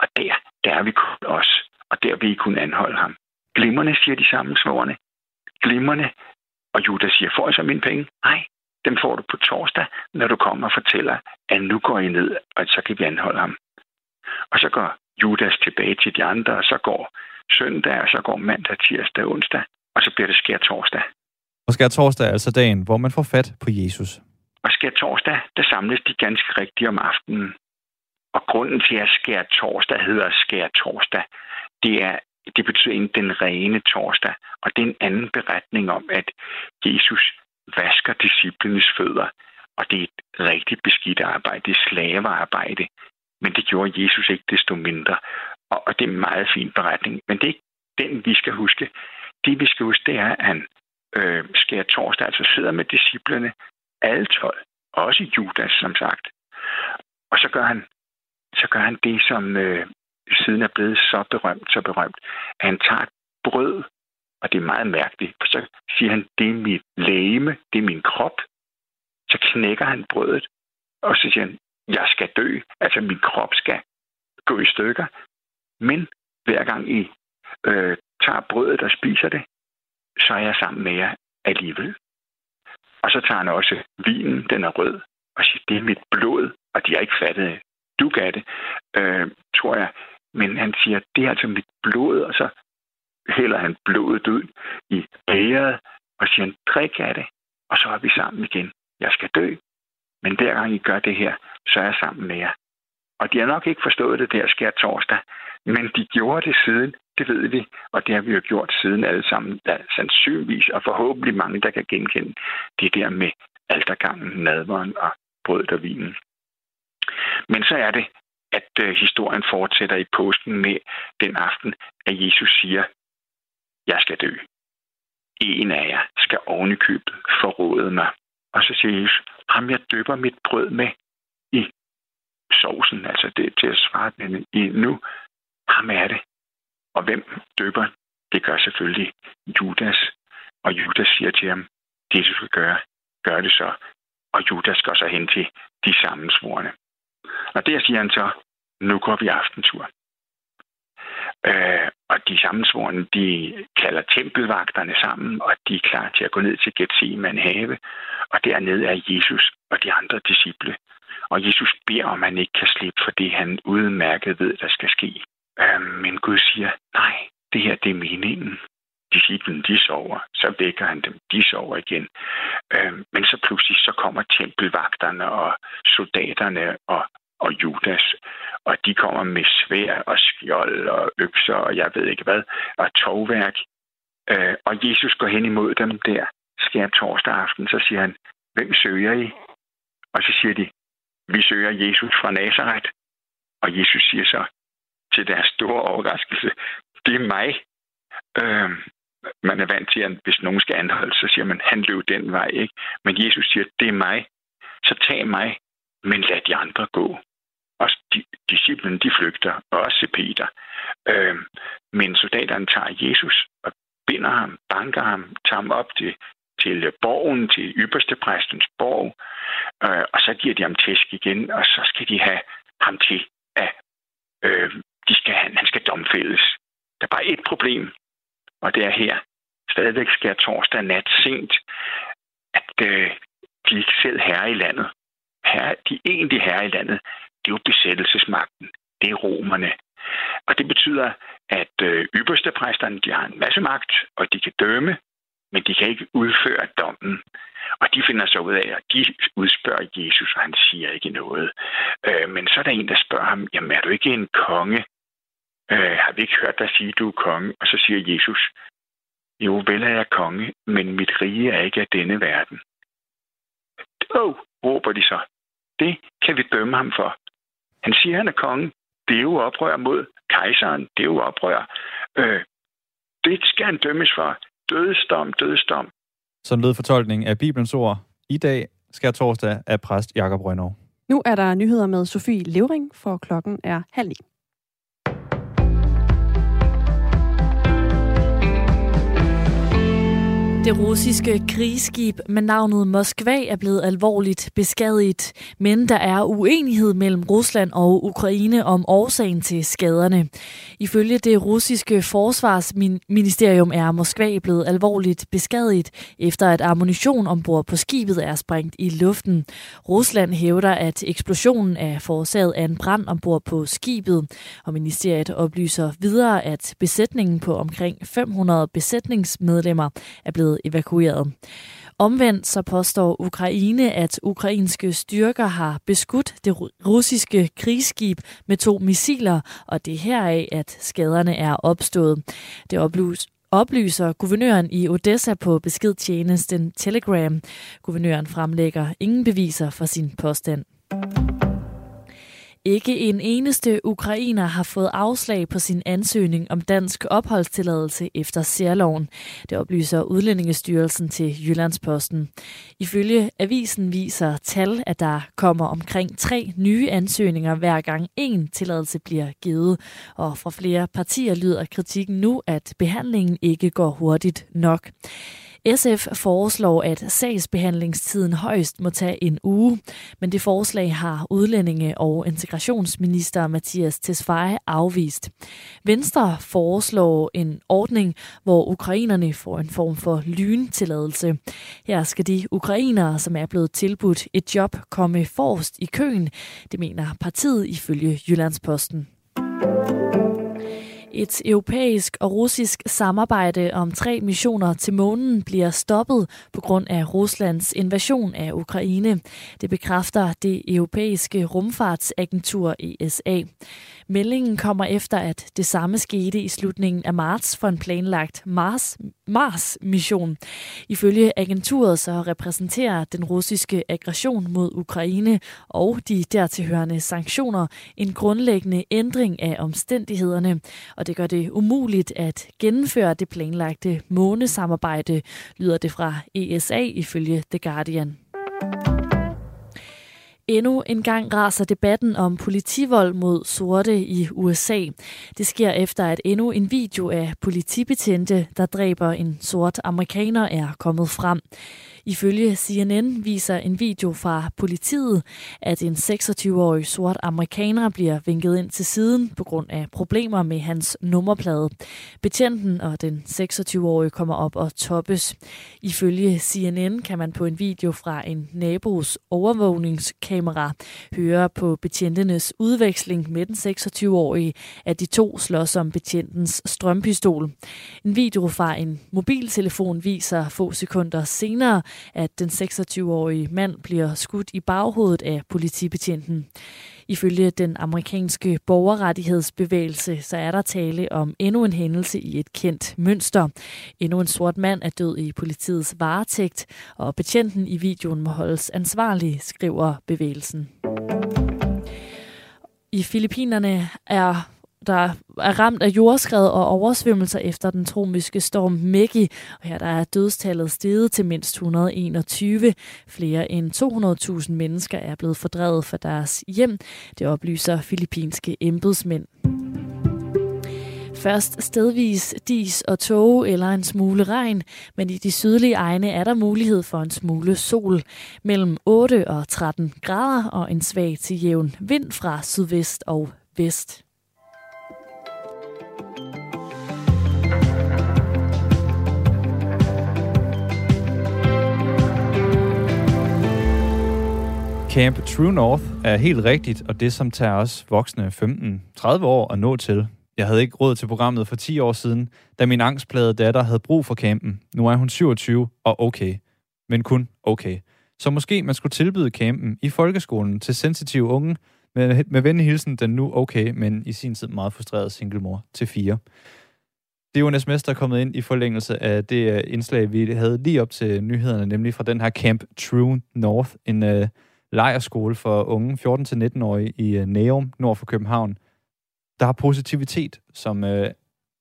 Og der, der er vi kun os, og der vil I kunne anholde ham. Glimmerne, siger de samme svorene. Glimmerne. Og Judas siger, får jeg så mine penge? Nej, dem får du på torsdag, når du kommer og fortæller, at nu går I ned, og så kan vi anholde ham. Og så går Judas tilbage til de andre, og så går søndag, og så går mandag, tirsdag, onsdag, og så bliver det skær torsdag. Og skær torsdag er altså dagen, hvor man får fat på Jesus. Og skær torsdag, der samles de ganske rigtigt om aftenen. Og grunden til, at skær torsdag hedder skær torsdag, det er det betyder en den rene torsdag. Og det er en anden beretning om, at Jesus vasker disciplenes fødder. Og det er et rigtig beskidt arbejde. Det er slavearbejde. Men det gjorde Jesus ikke desto mindre. Og, og det er en meget fin beretning. Men det er ikke den, vi skal huske. Det, vi skal huske, det er, at han øh, skærer torsdag, altså sidder med disciplene, alle 12, også Judas, som sagt. Og så gør han, så gør han det, som øh, siden er blevet så berømt, så berømt, at han tager et brød, og det er meget mærkeligt, for så siger han, det er mit læme, det er min krop. Så knækker han brødet, og så siger han, jeg skal dø, altså min krop skal gå i stykker. Men hver gang I øh, tager brødet og spiser det, så er jeg sammen med jer alligevel. Og så tager han også vinen, den er rød, og siger, det er mit blod, og de har ikke fattet du gav det, øh, tror jeg. Men han siger, det er altså mit blod, og så hælder han blodet ud i bæret, og siger, drik af det, og så er vi sammen igen. Jeg skal dø, men hver gang I gør det her, så er jeg sammen med jer. Og de har nok ikke forstået det der skær torsdag, men de gjorde det siden, det ved vi, og det har vi jo gjort siden alle sammen, der sandsynligvis, og forhåbentlig mange, der kan genkende det der med altergangen, nadveren og brødet og vinen. Men så er det, at øh, historien fortsætter i påsken med den aften, at Jesus siger, jeg skal dø. En af jer skal ovenikøbet forråde mig. Og så siger Jesus, ham jeg døber mit brød med i sovsen, altså det til at svare den i nu, ham er det. Og hvem døber? Det gør selvfølgelig Judas. Og Judas siger til ham, det du skal gøre, gør det så. Og Judas går så hen til de sammensvorene. Og der siger han så, nu går vi aftentur. Øh, og de sammensvorene, de kalder tempelvagterne sammen, og de er klar til at gå ned til Gethsemane have. Og dernede er Jesus og de andre disciple. Og Jesus beder om, at han ikke kan slippe for det, han udmærket ved, der skal ske. Øh, men Gud siger, nej, det her det er meningen. Disciplen, de sover. Så vækker han dem, de sover igen. Øh, men så pludselig så kommer tempelvagterne og soldaterne og, og Judas. Og de kommer med svær og skjold og økser og jeg ved ikke hvad, og tovværk. Øh, og Jesus går hen imod dem der, skær torsdag aften, så siger han, hvem søger I? Og så siger de, vi søger Jesus fra Nazareth. Og Jesus siger så til deres store overraskelse, det er mig. Øh, man er vant til, at hvis nogen skal anholde, så siger man, han løb den vej. ikke. Men Jesus siger, det er mig. Så tag mig, men lad de andre gå. Og disciplen, de flygter, og også Peter. Øh, men soldaterne tager Jesus og binder ham, banker ham, tager ham op til, til borgen, til ypperste præstens borg, øh, og så giver de ham tæsk igen, og så skal de have ham til at øh, de skal, han skal domfældes. Der er bare et problem, og det er her. Stadigvæk skal torsdag nat sent, at øh, de ikke selv herre i landet. Herre, de egentlig herre i landet, det er jo besættelsesmagten. Det er romerne. Og det betyder, at øh, ypperste præsterne, de har en masse magt, og de kan dømme, men de kan ikke udføre dommen. Og de finder så ud af, at de udspørger Jesus, og han siger ikke noget. Øh, men så er der en, der spørger ham, jamen er du ikke en konge? Øh, har vi ikke hørt dig sige, at du er konge? Og så siger Jesus, jo vel er jeg konge, men mit rige er ikke af denne verden. Åh, oh, råber de så. Det kan vi dømme ham for. Han siger, at han er konge. Det er jo oprør mod kejseren. Det er jo oprør. Øh, det skal han dømmes for. Dødsdom, dødsdom. Sådan lød fortolkningen af Bibelens ord. I dag skal torsdag af præst Jakob Rønnow. Nu er der nyheder med Sofie Levering, for klokken er halv ni. Det russiske krigsskib med navnet Moskva er blevet alvorligt beskadiget, men der er uenighed mellem Rusland og Ukraine om årsagen til skaderne. Ifølge det russiske forsvarsministerium er Moskva blevet alvorligt beskadiget, efter at ammunition ombord på skibet er sprængt i luften. Rusland hævder, at eksplosionen er forårsaget af en brand ombord på skibet, og ministeriet oplyser videre, at besætningen på omkring 500 besætningsmedlemmer er blevet evakueret. Omvendt så påstår Ukraine, at ukrainske styrker har beskudt det russiske krigsskib med to missiler, og det er heraf, at skaderne er opstået. Det oplyser oplyser guvernøren i Odessa på beskedtjenesten Telegram. Guvernøren fremlægger ingen beviser for sin påstand. Ikke en eneste ukrainer har fået afslag på sin ansøgning om dansk opholdstilladelse efter særloven. Det oplyser Udlændingestyrelsen til Jyllandsposten. Ifølge avisen viser tal, at der kommer omkring tre nye ansøgninger hver gang en tilladelse bliver givet. Og fra flere partier lyder kritikken nu, at behandlingen ikke går hurtigt nok. SF foreslår, at sagsbehandlingstiden højst må tage en uge, men det forslag har udlændinge- og integrationsminister Mathias Tesfaye afvist. Venstre foreslår en ordning, hvor ukrainerne får en form for lyntilladelse. Her skal de ukrainere, som er blevet tilbudt et job, komme forrest i køen, det mener partiet ifølge Jyllandsposten. Et europæisk og russisk samarbejde om tre missioner til månen bliver stoppet på grund af Ruslands invasion af Ukraine. Det bekræfter det europæiske rumfartsagentur ESA. Meldingen kommer efter, at det samme skete i slutningen af marts for en planlagt Mars, Mars-mission. Ifølge agenturet så repræsenterer den russiske aggression mod Ukraine og de dertilhørende sanktioner en grundlæggende ændring af omstændighederne, og det gør det umuligt at gennemføre det planlagte månesamarbejde, lyder det fra ESA ifølge The Guardian. Endnu en gang raser debatten om politivold mod sorte i USA. Det sker efter, at endnu en video af politibetjente, der dræber en sort amerikaner, er kommet frem. Ifølge CNN viser en video fra politiet, at en 26-årig sort amerikaner bliver vinket ind til siden på grund af problemer med hans nummerplade. Betjenten og den 26-årige kommer op og toppes. Ifølge CNN kan man på en video fra en nabos overvågningskamera høre på betjentenes udveksling med den 26-årige, at de to slås om betjentens strømpistol. En video fra en mobiltelefon viser få sekunder senere, at den 26-årige mand bliver skudt i baghovedet af politibetjenten. Ifølge den amerikanske borgerrettighedsbevægelse, så er der tale om endnu en hændelse i et kendt mønster. Endnu en sort mand er død i politiets varetægt, og betjenten i videoen må holdes ansvarlig, skriver bevægelsen. I Filippinerne er der er ramt af jordskred og oversvømmelser efter den tropiske storm Maggie. Og her der er dødstallet steget til mindst 121. Flere end 200.000 mennesker er blevet fordrevet fra deres hjem. Det oplyser filippinske embedsmænd. Først stedvis dis og tåge eller en smule regn, men i de sydlige egne er der mulighed for en smule sol. Mellem 8 og 13 grader og en svag til jævn vind fra sydvest og vest. Camp True North er helt rigtigt, og det som tager os voksne 15-30 år at nå til. Jeg havde ikke råd til programmet for 10 år siden, da min angstplade datter havde brug for campen. Nu er hun 27 og okay. Men kun okay. Så måske man skulle tilbyde campen i folkeskolen til sensitive unge, med, med venlig hilsen den nu okay, men i sin tid meget frustrerede singlemor til fire. Det er jo en sms, der er kommet ind i forlængelse af det øh, indslag, vi havde lige op til nyhederne, nemlig fra den her Camp True North, en uh, lejerskole for unge 14-19-årige i uh, Nærum, nord for København, der har positivitet som uh,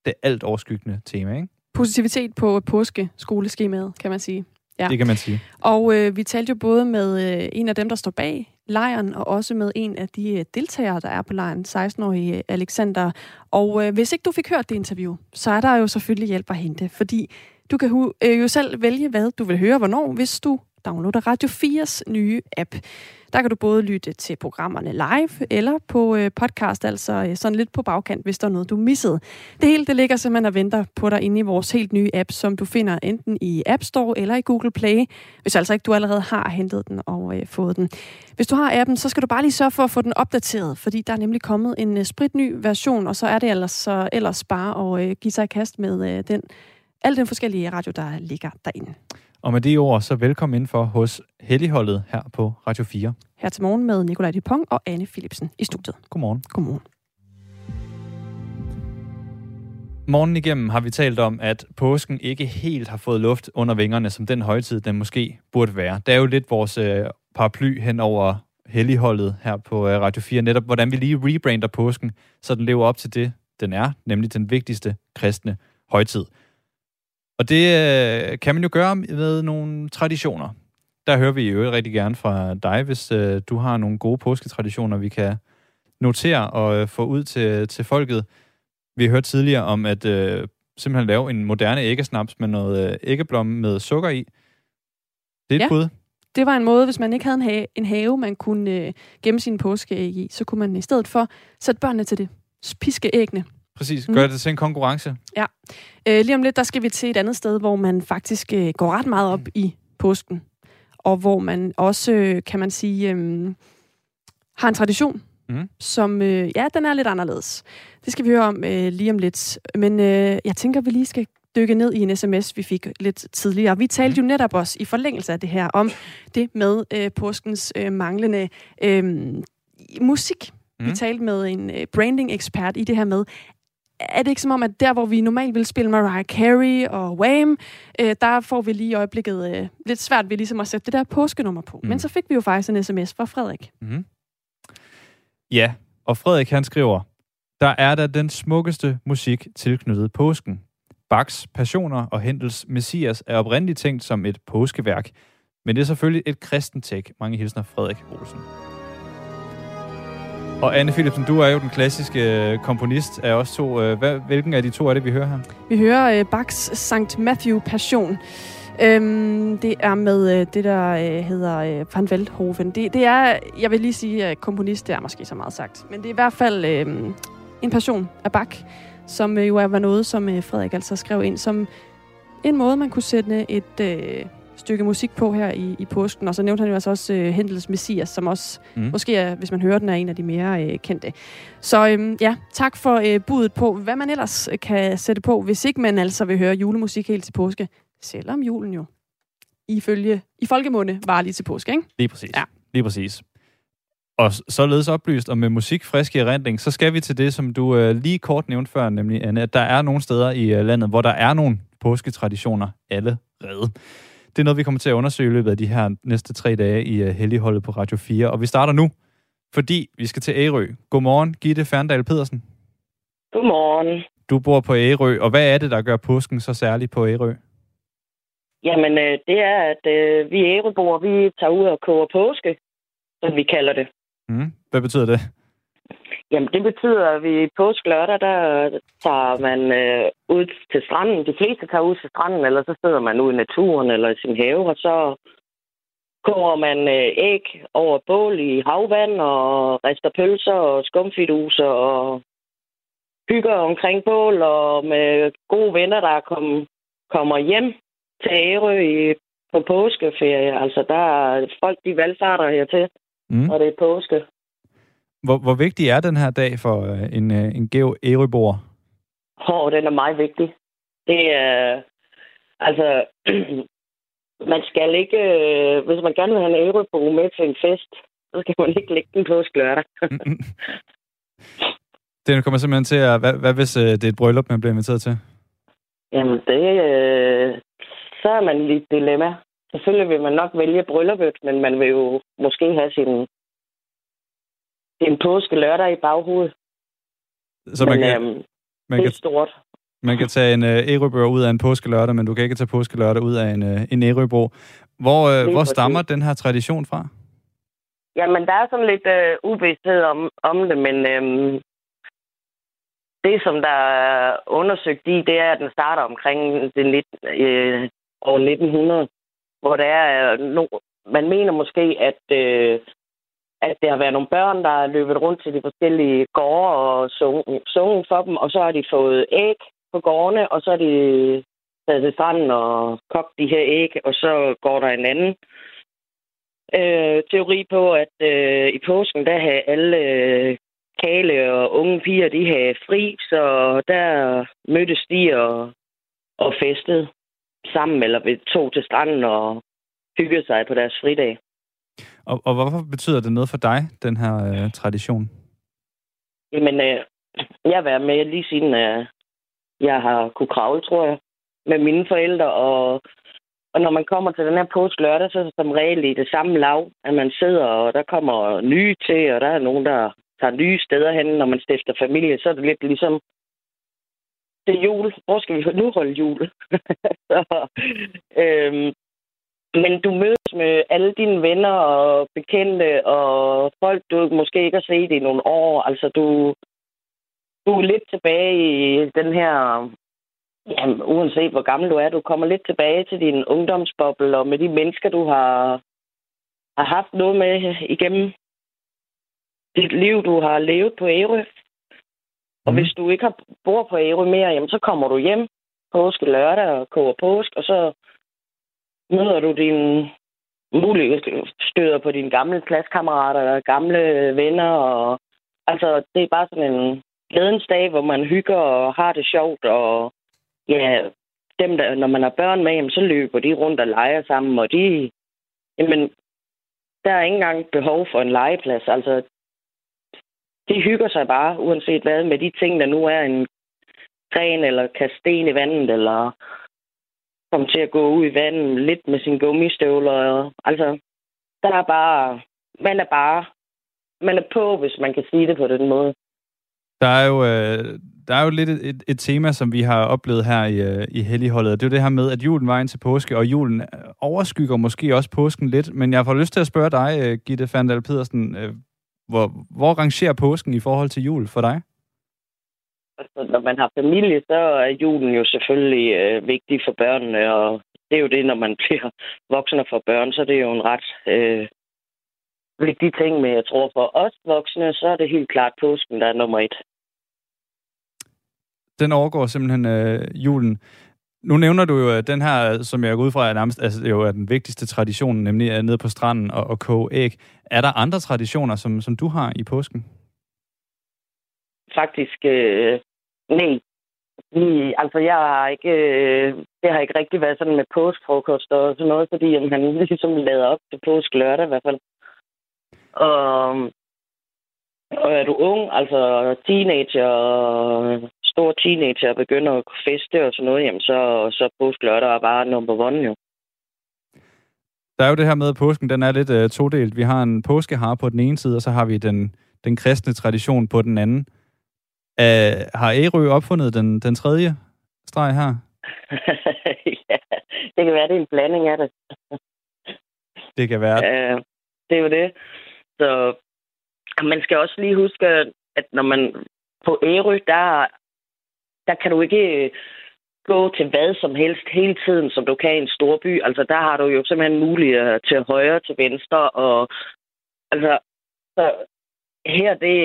det alt overskyggende tema, ikke? Positivitet på påske-skoleskemaet, kan man sige. Ja. Det kan man sige. Og øh, vi talte jo både med øh, en af dem, der står bag lejren, og også med en af de øh, deltagere, der er på lejren, 16-årige Alexander. Og øh, hvis ikke du fik hørt det interview, så er der jo selvfølgelig hjælp at hente, fordi Du kan øh, jo selv vælge, hvad du vil høre, hvornår, hvis du downloader Radio 4's nye app. Der kan du både lytte til programmerne live eller på øh, podcast, altså øh, sådan lidt på bagkant, hvis der er noget, du missede. Det hele det ligger simpelthen og venter på dig inde i vores helt nye app, som du finder enten i App Store eller i Google Play, hvis altså ikke du allerede har hentet den og øh, fået den. Hvis du har appen, så skal du bare lige sørge for at få den opdateret, fordi der er nemlig kommet en øh, spritny version, og så er det ellers, så ellers bare at øh, give sig i kast med øh, den, al den forskellige radio, der ligger derinde. Og med de ord, så velkommen indenfor hos Helligholdet her på Radio 4. Her til morgen med Nikolaj Dupont og Anne Philipsen i studiet. Godmorgen. Godmorgen. Morgen igennem har vi talt om, at påsken ikke helt har fået luft under vingerne, som den højtid, den måske burde være. Det er jo lidt vores øh, paraply hen over helligholdet her på øh, Radio 4, netop hvordan vi lige rebrander påsken, så den lever op til det, den er, nemlig den vigtigste kristne højtid. Og det øh, kan man jo gøre med nogle traditioner. Der hører vi jo rigtig gerne fra dig, hvis øh, du har nogle gode påsketraditioner, vi kan notere og øh, få ud til, til folket. Vi har hørt tidligere om at øh, simpelthen lave en moderne æggesnaps med noget øh, æggeblomme med sukker i. Det er et Ja. bud. Det var en måde, hvis man ikke havde en have, en have man kunne øh, gemme sine påskeæg i, så kunne man i stedet for sætte børnene til det. Piske æggene. Præcis. Mm. Gør det til en konkurrence. Øh, lige om lidt, der skal vi til et andet sted, hvor man faktisk øh, går ret meget op i påsken. Og hvor man også, øh, kan man sige, øh, har en tradition, Mhm. som, øh, ja, den er lidt anderledes. Det skal vi høre om øh, lige om lidt. Men øh, jeg tænker, vi lige skal dykke ned i en sms, vi fik lidt tidligere. Vi talte jo netop også i forlængelse af det her om det med øh, påskens øh, manglende øh, musik. Mm. Vi talte med en øh, branding-ekspert i det her med, er det ikke som om, at der, hvor vi normalt vil spille Mariah Carey og Wham, øh, der får vi lige i øjeblikket øh, lidt svært ved ligesom at sætte det der påskenummer på. Mm. Mm. Men så fik vi jo faktisk en sms fra Frederik. Mm-hmm. Ja, og Frederik han skriver, der er da den smukkeste musik tilknyttet påsken. Bachs Passioner og Hendels Messias er oprindeligt tænkt som et påskeværk, men det er selvfølgelig et kristent take. Mange hilsner, Frederik Olsen. Og Anne Philipsen, du er jo den klassiske øh, komponist af os to. Øh, hvad, hvilken af de to er det, vi hører her? Vi hører øh, Bachs St. Matthew Passion. Øhm, det er med øh, det, der øh, hedder øh, Van Veldhoven. Det, det er, jeg vil lige sige, at komponist, det er måske så meget sagt. Men det er i hvert fald øh, en passion af Bach, som øh, jo er- var noget, som øh, Frederik altså skrev ind som en måde, man kunne sætte et øh, stykke musik på her i, i påsken. Og så nævnte han jo altså også øh, Hendels Messias, som også Mm. måske, er, hvis man hører den, er en af de mere øh, kendte. Så øhm, ja, tak for øh, budet på, hvad man ellers øh, kan sætte på, hvis ikke man altså vil høre julemusik helt til påske. Selvom julen jo ifølge i folkemunde var lige til påske, ikke? Lige præcis. Ja. Lige præcis. Og således oplyst og med musik frisk i erindring, så skal vi til det, som du øh, lige kort nævnte før, nemlig Anne, at der er nogle steder i øh, landet, hvor der er nogle påsketraditioner allerede. Det er noget, vi kommer til at undersøge i løbet af de her næste tre dage i øh, Helligholdet på Radio 4. Og vi starter nu, fordi vi skal til Ærø. Godmorgen, Gitte Ferndal Pedersen. Godmorgen. Du bor på Ærø, og hvad er det, der gør påsken så særlig på Ærø? Jamen, øh, det er, at øh, vi æreboer, vi tager ud og koger påske, som vi kalder det. Mm. Hvad betyder det? Jamen, det betyder, at vi påske lørdag, der tager man øh, ud til stranden. De fleste tager ud til stranden, eller så sidder man ude i naturen eller i sin have, og så koger man øh, æg over bål i havvand, og rister pølser og skumfiduser, og hygger omkring bål, og med gode venner, der kom, kommer hjem til Ærø i, på påskeferie. Altså, der er folk, de valgfarter hertil, Mm. og det er påske. Hvor, hvor vigtig er den her dag for øh, en, øh, en gæv Ærøbor? Åh, den er meget vigtig. Det er... Altså, man skal ikke... øh, Hvis man gerne vil have en ærebo med til en fest, så skal man ikke lægge den på lørdag. Den kommer simpelthen til at... Hvad, hvad hvis øh, det er et bryllup, man bliver inviteret til? Jamen, det... Øh, så er man i et dilemma. Selvfølgelig vil man nok vælge brylluppet, men man vil jo måske have sin, sin påske lørdag i baghovedet. Så men man kan, øhm, man det kan, er stort. man kan tage en øh, ærøbør ud af en påskelørdag, men du kan ikke tage påskelørdag ud af en, øh, en ærøbro. Hvor, øh, hvor stammer den her tradition fra? Jamen, der er sådan lidt øh, uvidsthed om, om det, men øhm, det, som der er undersøgt i, det er, at den starter omkring det 19, øh, år 1900, hvor der er no, man mener måske, at, øh, at der har været nogle børn, der har løbet rundt til de forskellige gårde og sunget, sunget for dem, og så har de fået æg på gårdene, og så har de taget til stranden og kogt de her æg, og så går der en anden øh, teori på, at øh, i påsken, der har alle øh, kale og unge piger, de har fri, så der mødtes de og, og festede sammen, eller ved to til stranden og hyggede sig på deres fridag. Og, og hvorfor betyder det noget for dig, den her øh, tradition? Jamen, øh, jeg har været med lige siden øh, jeg har kunne kravle, tror jeg, med mine forældre. Og, og når man kommer til den her påske lørdag, så er det som regel i det samme lav, at man sidder, og der kommer nye til, og der er nogen, der tager nye steder hen, når man stifter familie. Så er det lidt ligesom det jul. Hvor skal vi nu holde jul? så, øhm, men du mødes med alle dine venner og bekendte og folk, du måske ikke har set i nogle år. Altså, du, du er lidt tilbage i den her... Jamen, uanset hvor gammel du er, du kommer lidt tilbage til din ungdomsboble og med de mennesker, du har, har haft noget med igennem dit liv, du har levet på Ærø. Og mm. hvis du ikke har, bor på Ærø mere, jamen, så kommer du hjem påske lørdag og koger påsk, og så møder du din mulige støder på dine gamle klassekammerater eller gamle venner. Og, altså, det er bare sådan en glædens dag, hvor man hygger og har det sjovt. Og ja, dem, der, når man har børn med, jamen, så løber de rundt og leger sammen, og de... Jamen, der er ikke engang behov for en legeplads. Altså, de hygger sig bare, uanset hvad, med de ting, der nu er en gren, eller kaste sten i vandet, eller kom til at gå ud i vandet lidt med sine gummistøvler. Og, Altså, der er bare... Man er bare... Man er på, hvis man kan sige det på den måde. Der er jo, øh, der er jo lidt et, et tema, som vi har oplevet her i, øh, i Helligholdet. Det er jo det her med, at julen var ind til påske, og julen øh, overskygger måske også påsken lidt. Men jeg får lyst til at spørge dig, øh, Gitte Fandal Pedersen, øh, hvor, hvor rangerer påsken i forhold til jul for dig? Altså, når man har familie, så er julen jo selvfølgelig øh, vigtig for børnene, og det er jo det, når man bliver voksen og får børn, så det er jo en ret øh, vigtig ting. Men jeg tror, for os voksne, så er det helt klart påsken, der er nummer et. Den overgår simpelthen øh, julen. Nu nævner du jo den her, som jeg går ud fra, er nærmest altså, jo er den vigtigste tradition, nemlig at nede på stranden og, og koge æg. Er der andre traditioner, som, som du har i påsken? Faktisk, øh, nej. I, altså, jeg har ikke, øh, det har ikke rigtig været sådan med påskefrokost og sådan noget, fordi jamen, han ligesom lader op til påsk lørdag i hvert fald. Og, og er du ung, altså teenager, stor teenager begynder at feste og sådan noget, jamen så, så påsk lørdag er bare nummer one jo. Der er jo det her med, at påsken den er lidt uh, todelt. Vi har en påskehar på den ene side, og så har vi den, den kristne tradition på den anden. Uh, har Ærø opfundet den, den tredje streg her? ja, det kan være, det er en blanding af det. det kan være. Uh, det er jo det. Så man skal også lige huske, at når man på Ærø, der, der kan du ikke gå til hvad som helst hele tiden, som du kan i en stor by. Altså, der har du jo simpelthen mulighed til højre, til venstre, og altså, så her, det,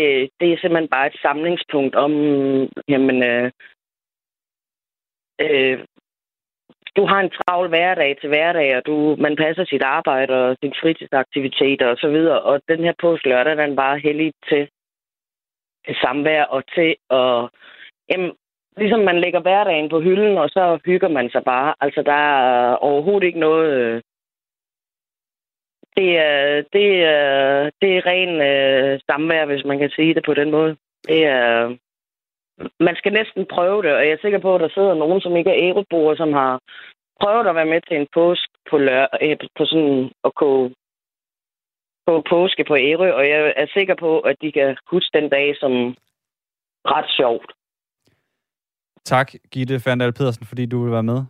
det er simpelthen bare et samlingspunkt om, jamen, øh, øh, du har en travl hverdag til hverdag, og du, man passer sit arbejde og sin fritidsaktiviteter og så videre, og den her påskelørdag, den er bare heldig til, til samvær og til at jamen, ligesom man lægger hverdagen på hylden, og så hygger man sig bare. Altså, der er overhovedet ikke noget... Øh, det er, det er, det er ren øh, samvær, hvis man kan sige det på den måde. Det er, man skal næsten prøve det, og jeg er sikker på, at der sidder nogen, som ikke er æreboere, som har prøvet at være med til en påsk på, lør, øh, på sådan at gå på påske på Ærø, og jeg er sikker på, at de kan huske den dag som ret sjovt. Tak, Gitte Ferndal Pedersen, fordi du vil være med.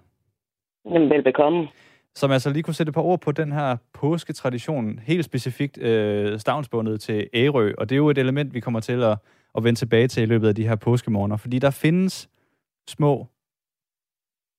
Jamen, velbekomme. Som altså lige kunne sætte et par ord på den her påsketradition, helt specifikt øh, stavnsbundet til Ærø, og det er jo et element, vi kommer til at, at vende tilbage til i løbet af de her påskemorgener. Fordi der findes små,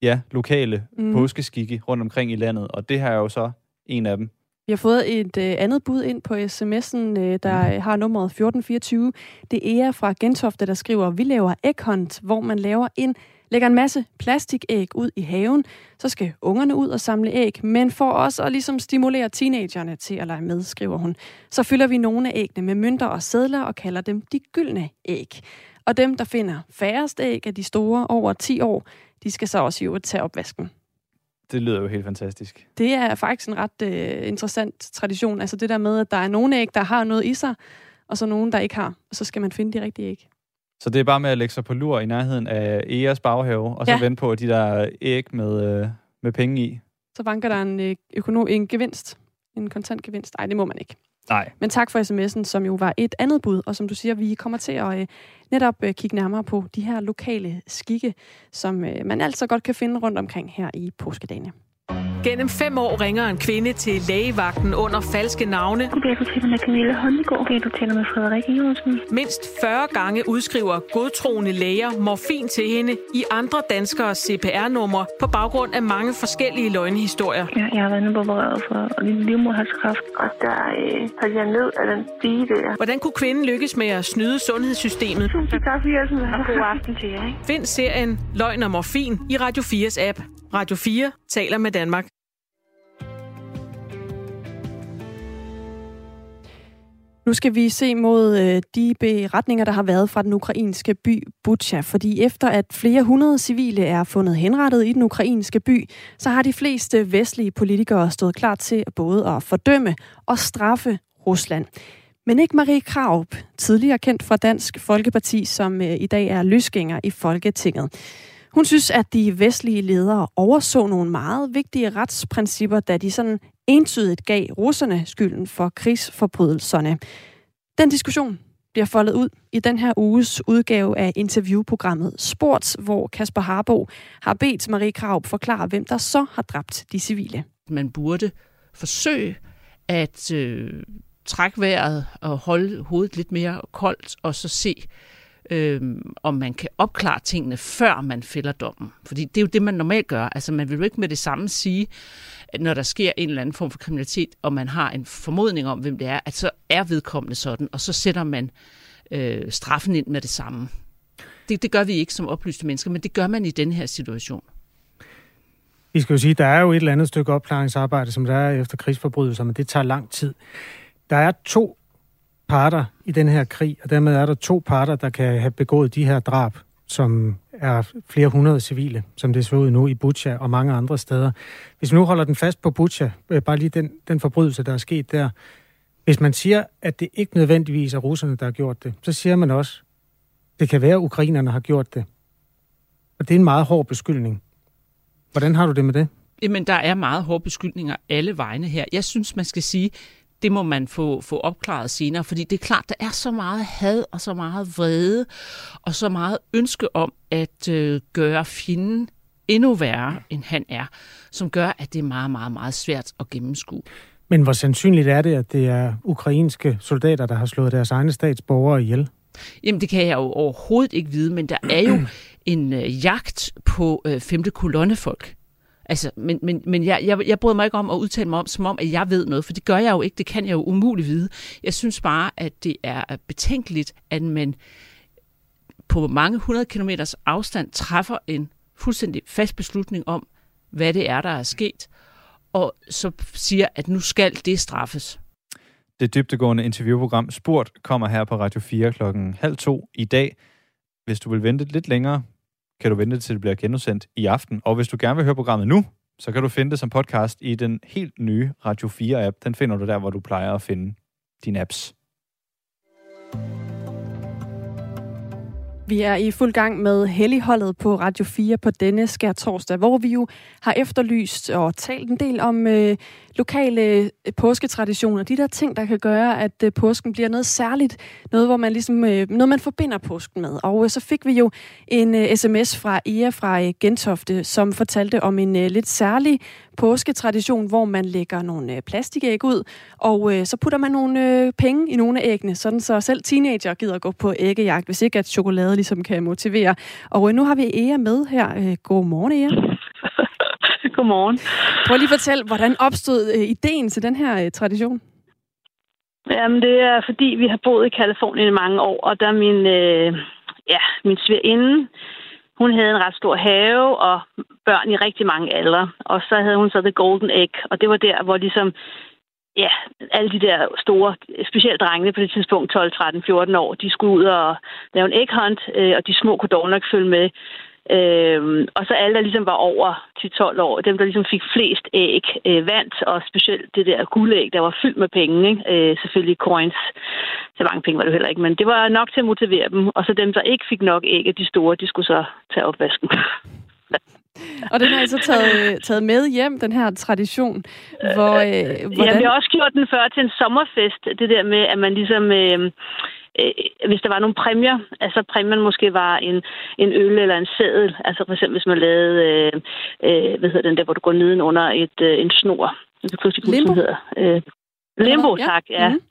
ja, lokale mm. påskeskikke rundt omkring i landet, og det her er jo så en af dem. Vi har fået et øh, andet bud ind på sms'en, øh, der øh, har nummeret 1424. Det er fra Gentofte, der skriver, vi laver æghunt, hvor man laver en, lægger en masse plastikæg ud i haven. Så skal ungerne ud og samle æg, men for også at ligesom stimulere teenagerne til at lege med, skriver hun. Så fylder vi nogle af æggene med mønter og sædler og kalder dem de gyldne æg. Og dem, der finder færrest æg af de store over 10 år, de skal så også øvrigt tage opvasken. Det lyder jo helt fantastisk. Det er faktisk en ret øh, interessant tradition. Altså det der med, at der er nogle æg, der har noget i sig, og så nogle, der ikke har. Og så skal man finde de rigtige æg. Så det er bare med at lægge sig på lur i nærheden af Eas baghave, og så Ja. vente på de der æg med, øh, med penge i. Så vanker der en, øh, økono- en gevinst. En kontant gevinst. Nej, det må man ikke. Nej. Men tak for sms'en, som jo var et andet bud. Og som du siger, vi kommer til at øh, netop øh, kigge nærmere på de her lokale skikke, som øh, man altså godt kan finde rundt omkring her i påskedagene. Gennem fem år ringer en kvinde til lægevagten under falske navne. Goddag, du taler med Camilla Håndegård. Goddag, du taler med Frederik Iversen. Mindst 40 gange udskriver godtroende læger morfin til hende i andre danskere CPR-numre på baggrund af mange forskellige løgnehistorier. Ja, jeg har været opereret for livmoderhalskræft, og der øh, faldt jeg ned af den stige der. Hvordan kunne kvinden lykkes med at snyde sundhedssystemet? Tusind tak for hjælpen, og god aften til jer. Ikke? Find serien Løgn og Morfin i Radio 4's app. Radio 4 taler med Danmark. Nu skal vi se mod øh, de beretninger, der har været fra den ukrainske by Bucha, fordi efter at flere hundrede civile er fundet henrettet i den ukrainske by, så har de fleste vestlige politikere stået klar til både at fordømme og straffe Rusland. Men ikke Marie Kraup, tidligere kendt fra Dansk Folkeparti, som øh, i dag er løsgænger i Folketinget. Hun synes, at de vestlige ledere overså nogle meget vigtige retsprincipper, da de sådan entydigt gav russerne skylden for krigsforbrydelserne. Den diskussion bliver foldet ud i den her uges udgave af interviewprogrammet Sports, hvor Kasper Harbo har bedt Marie Krav forklare, hvem der så har dræbt de civile. Man burde forsøge at øh, trække vejret og holde hovedet lidt mere koldt, og så se, øh, om man kan opklare tingene, før man fælder dommen. Fordi det er jo det, man normalt gør. Altså man vil jo ikke med det samme sige, at når der sker en eller anden form for kriminalitet, og man har en formodning om, hvem det er, at så er vedkommende sådan, og så sætter man øh, straffen ind med det samme. Det, det gør vi ikke som oplyste mennesker, men det gør man i den her situation. Vi skal jo sige, der er jo et eller andet stykke opklaringsarbejde, som der er efter krigsforbrydelser, men det tager lang tid. Der er to parter i den her krig, og dermed er der to parter, der kan have begået de her drab, som er flere hundrede civile, som det ser ud nu i Bucha og mange andre steder. Hvis vi nu holder den fast på Bucha, øh, bare lige den, den forbrydelse, der er sket der. Hvis man siger, at det ikke nødvendigvis er russerne, der har gjort det, så siger man også, det kan være, at ukrainerne har gjort det. Og det er en meget hård beskyldning. Hvordan har du det med det? Jamen, der er meget hårde beskyldninger alle vegne her. Jeg synes, man skal sige, det må man få, få opklaret senere, fordi det er klart, der er så meget had og så meget vrede og så meget ønske om at øh, gøre fjenden endnu værre, end han er, som gør, at det er meget, meget, meget svært at gennemskue. Men hvor sandsynligt er det, at det er ukrainske soldater, der har slået deres egne statsborgere ihjel? Jamen, det kan jeg jo overhovedet ikke vide, men der er jo en øh, jagt på øh, femte kolonnefolk. Altså, men, men, men jeg, jeg, jeg bryder mig ikke om at udtale mig om, som om, at jeg ved noget, for det gør jeg jo ikke. Det kan jeg jo umuligt vide. Jeg synes bare, at det er betænkeligt, at man på mange hundrede kilometers afstand træffer en fuldstændig fast beslutning om, hvad det er, der er sket, og så siger, at nu skal det straffes. Det dybtegående interviewprogram Spurt kommer her på Radio 4 klokken halv to i dag. Hvis du vil vente lidt længere, kan du vente til det bliver genudsendt i aften. Og hvis du gerne vil høre programmet nu, så kan du finde det som podcast i den helt nye Radio 4-app. Den finder du der, hvor du plejer at finde dine apps. Vi er i fuld gang med Helligholdet på Radio 4 på denne skær torsdag, hvor vi jo har efterlyst og talt en del om øh, lokale øh, påsketraditioner. De der ting, der kan gøre, at øh, påsken bliver noget særligt. Noget, hvor man ligesom, øh, noget, man forbinder påsken med. Og så fik vi jo en sms fra Ea fra Gentofte, som fortalte om en lidt særlig påsketradition, hvor man lægger nogle plastikæg ud, og så putter man nogle penge i nogle af æggene, sådan så selv teenager gider gå på æggejagt, hvis ikke at chokolade ligesom kan motivere. Og nu har vi Ea med her. Godmorgen, Ea. Godmorgen. Prøv lige at fortælle, hvordan opstod øh, ideen til den her øh, tradition? Jamen, det er fordi, vi har boet i Kalifornien i mange år, og der er min, øh, ja, min svigerinde, hun havde en ret stor have og børn i rigtig mange aldre. Og så havde hun så The Golden Egg, og det var der, hvor ligesom ja, alle de der store, specielt drengene på det tidspunkt, 12, 13, 14 år, de skulle ud og lave en egg hunt, øh, og de små kunne dog nok følge med. Øhm, og så alle, der ligesom var over til 12 år, dem, der ligesom fik flest æg, øh, vandt, og specielt det der guldæg, der var fyldt med penge, ikke? Øh, selvfølgelig coins. Så mange penge var det heller ikke, men det var nok til at motivere dem. Og så dem, der ikke fik nok æg af de store, de skulle så tage opvasken. Og den har I så taget, taget med hjem, den her tradition. Hvor, øh, hvordan... Ja, vi har også gjort den før til en sommerfest. Det der med, at man ligesom... Øh, øh, hvis der var nogle præmier, altså præmien måske var en, en øl eller en sædel, altså for eksempel hvis man lavede, øh, øh, hvad hedder den der, hvor du går neden under et, øh, en snor. Limbo? Hedder. Øh, limbo, tak, ja. Mm-hmm.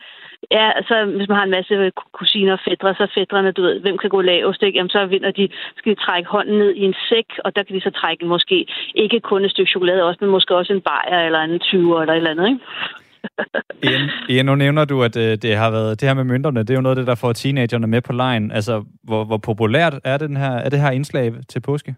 Ja, altså hvis man har en masse kusiner og fædre, så fædrene, du ved, hvem kan gå lavest, ikke? Jamen så vinder de, skal de trække hånden ned i en sæk, og der kan de så trække måske ikke kun et stykke chokolade også, men måske også en bajer eller en 20 eller et eller andet, ikke? Ian, Ian, nu nævner du, at øh, det har været det her med mønterne, det er jo noget af det, der får teenagerne med på lejen. Altså, hvor, hvor populært er det, den her, er det her indslag til påske?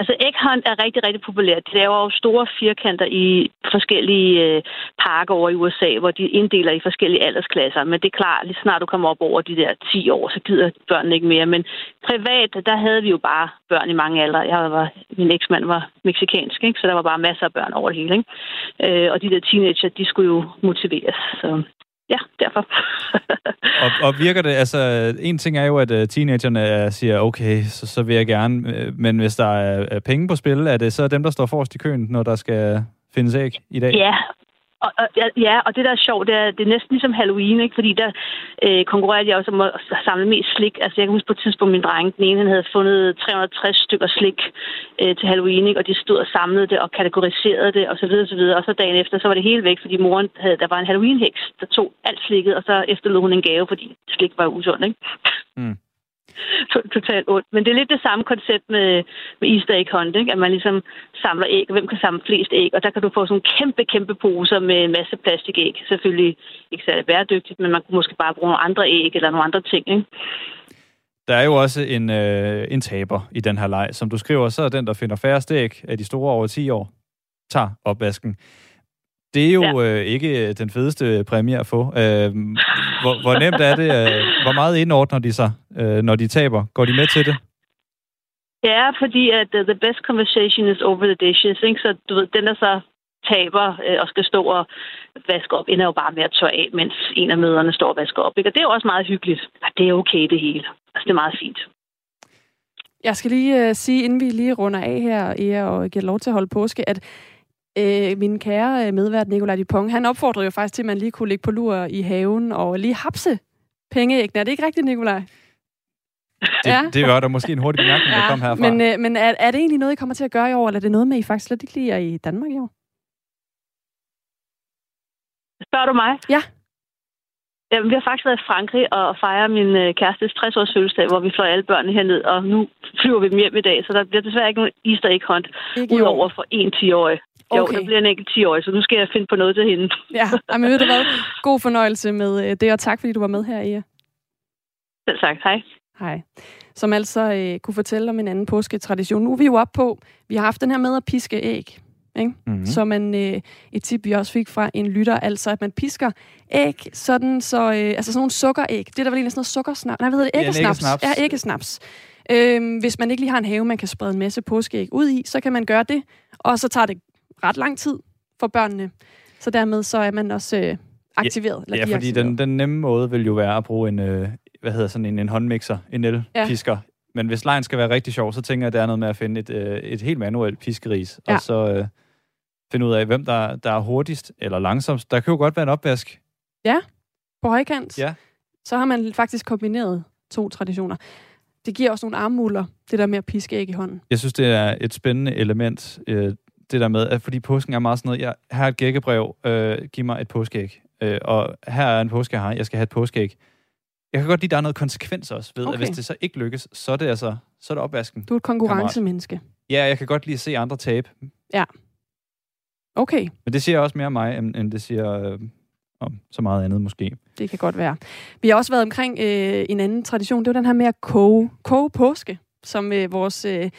Altså æghunt er rigtig, rigtig populært. De laver jo store firkanter i forskellige øh, parker over i USA, hvor de inddeler i forskellige aldersklasser. Men det er klart, lige snart du kommer op over de der 10 år, så gider børnene ikke mere. Men privat, der havde vi jo bare børn i mange aldre. Jeg var, min eksmand var meksikansk, ikke? så der var bare masser af børn over det hele. Ikke? Øh, og de der teenager, de skulle jo motiveres. Så ja, derfor. og, og virker det, altså, en ting er jo, at uh, teenagerne siger, okay, så, så vil jeg gerne, øh, men hvis der er, er penge på spil, er det så dem, der står forrest i køen, når der skal findes æg i dag? Ja, og, og, ja, og det, der er sjovt, det er, det er næsten ligesom Halloween, ikke? fordi der øh, konkurrerer de også om at samle mest slik. Altså, jeg kan huske på et tidspunkt, min dreng, den ene, han havde fundet 360 stykker slik øh, til Halloween, ikke? og de stod og samlede det og kategoriserede det, og så videre, og så videre. Og så dagen efter, så var det hele væk, fordi moren havde, der var en Halloween-heks, der tog alt slikket, og så efterlod hun en gave, fordi slik var usundt, ikke? Mm totalt ondt. Men det er lidt det samme koncept med, med Easter egg hunt, ikke? at man ligesom samler æg, og hvem kan samle flest æg, og der kan du få sådan kæmpe, kæmpe poser med en masse plastikæg. Selvfølgelig ikke særlig bæredygtigt, men man kunne måske bare bruge nogle andre æg eller nogle andre ting. Ikke? Der er jo også en, øh, en taber i den her leg. Som du skriver, så er den, der finder færre æg af de store over 10 år, tager opvasken. Det er jo ja. øh, ikke den fedeste præmie at få. Øh, hvor, hvor nemt er det? Øh, hvor meget indordner de sig, øh, når de taber? Går de med til det? Ja, fordi at uh, the best conversation is over the dishes. Ikke? Så du ved, den der så taber øh, og skal stå og vaske op, ender jo bare med at tørre af, mens en af møderne står og vasker op. Ikke? Og det er jo også meget hyggeligt. Og det er okay det hele. Altså, det er meget fint. Jeg skal lige uh, sige, inden vi lige runder af her, Ea, og giver lov til at holde påske, at Øh, min kære øh, medvært Nikolaj Dupont, han opfordrede jo faktisk til, at man lige kunne ligge på lur i haven og lige hapse pengeæggene. Er det ikke rigtigt, Nikolaj? Det, ja. det var der måske en hurtig bemærkning, ja, der kom herfra. Men, øh, men er, er det egentlig noget, I kommer til at gøre i år, eller er det noget med, I faktisk slet ikke lige er i Danmark i år? Spørger du mig? Ja. Jamen, vi har faktisk været i Frankrig og fejret min øh, kærestes 60-års fødselsdag, hvor vi fløj alle børnene herned, og nu flyver vi dem hjem i dag, så der bliver desværre ikke nogen Easter egg hunt, udover for en 10-årig. Jo, okay. der bliver en enkelt 10-årig, så nu skal jeg finde på noget til hende. Ja, men ved du hvad? God fornøjelse med øh, det, og tak fordi du var med her, Ea. Selv tak. Hej. Hej. Som altså øh, kunne fortælle om en anden påsketradition. Nu er vi jo op på, vi har haft den her med at piske æg. Ikke? Mm-hmm. Så man, øh, et tip, vi også fik fra en lytter, altså at man pisker æg, sådan så, øh, altså sådan nogle sukkeræg. Det er der vel egentlig sådan noget sukkersnaps. Nej, hvad hedder det? Æggesnaps. Ja, æggesnaps. Ja, æggesnaps. Øh, hvis man ikke lige har en have, man kan sprede en masse påskeæg ud i, så kan man gøre det, og så tager det ret lang tid for børnene. Så dermed så er man også øh, aktiveret. Ja, ja fordi den, den nemme måde vil jo være at bruge en, øh, hvad hedder sådan en, en håndmixer, en elpisker. Ja. Men hvis lejen skal være rigtig sjov, så tænker jeg, at det er noget med at finde et, øh, et helt manuelt piskeris, ja. og så øh, finde ud af, hvem der, der er hurtigst eller langsomst. Der kan jo godt være en opvask. Ja, på højkant. Ja. Så har man faktisk kombineret to traditioner. Det giver også nogle armmuler, det der med at piske æg i hånden. Jeg synes, det er et spændende element, øh, det der med, at fordi påsken er meget sådan noget, jeg, her er et gækkebrev, øh, giv mig et påskeæg. Øh, og her er en påske, jeg har, jeg skal have et påskeæg. Jeg kan godt lide, at der er noget konsekvens også ved, okay. at hvis det så ikke lykkes, så er det altså så er det opvasken. Du er et konkurrencemenneske. Ja, jeg kan godt lide at se andre tabe. Ja. Okay. Men det siger også mere om mig, end, end det siger øh, om så meget andet måske. Det kan godt være. Vi har også været omkring øh, en anden tradition. Det var den her med at koge, koge påske, som øh, vores øh,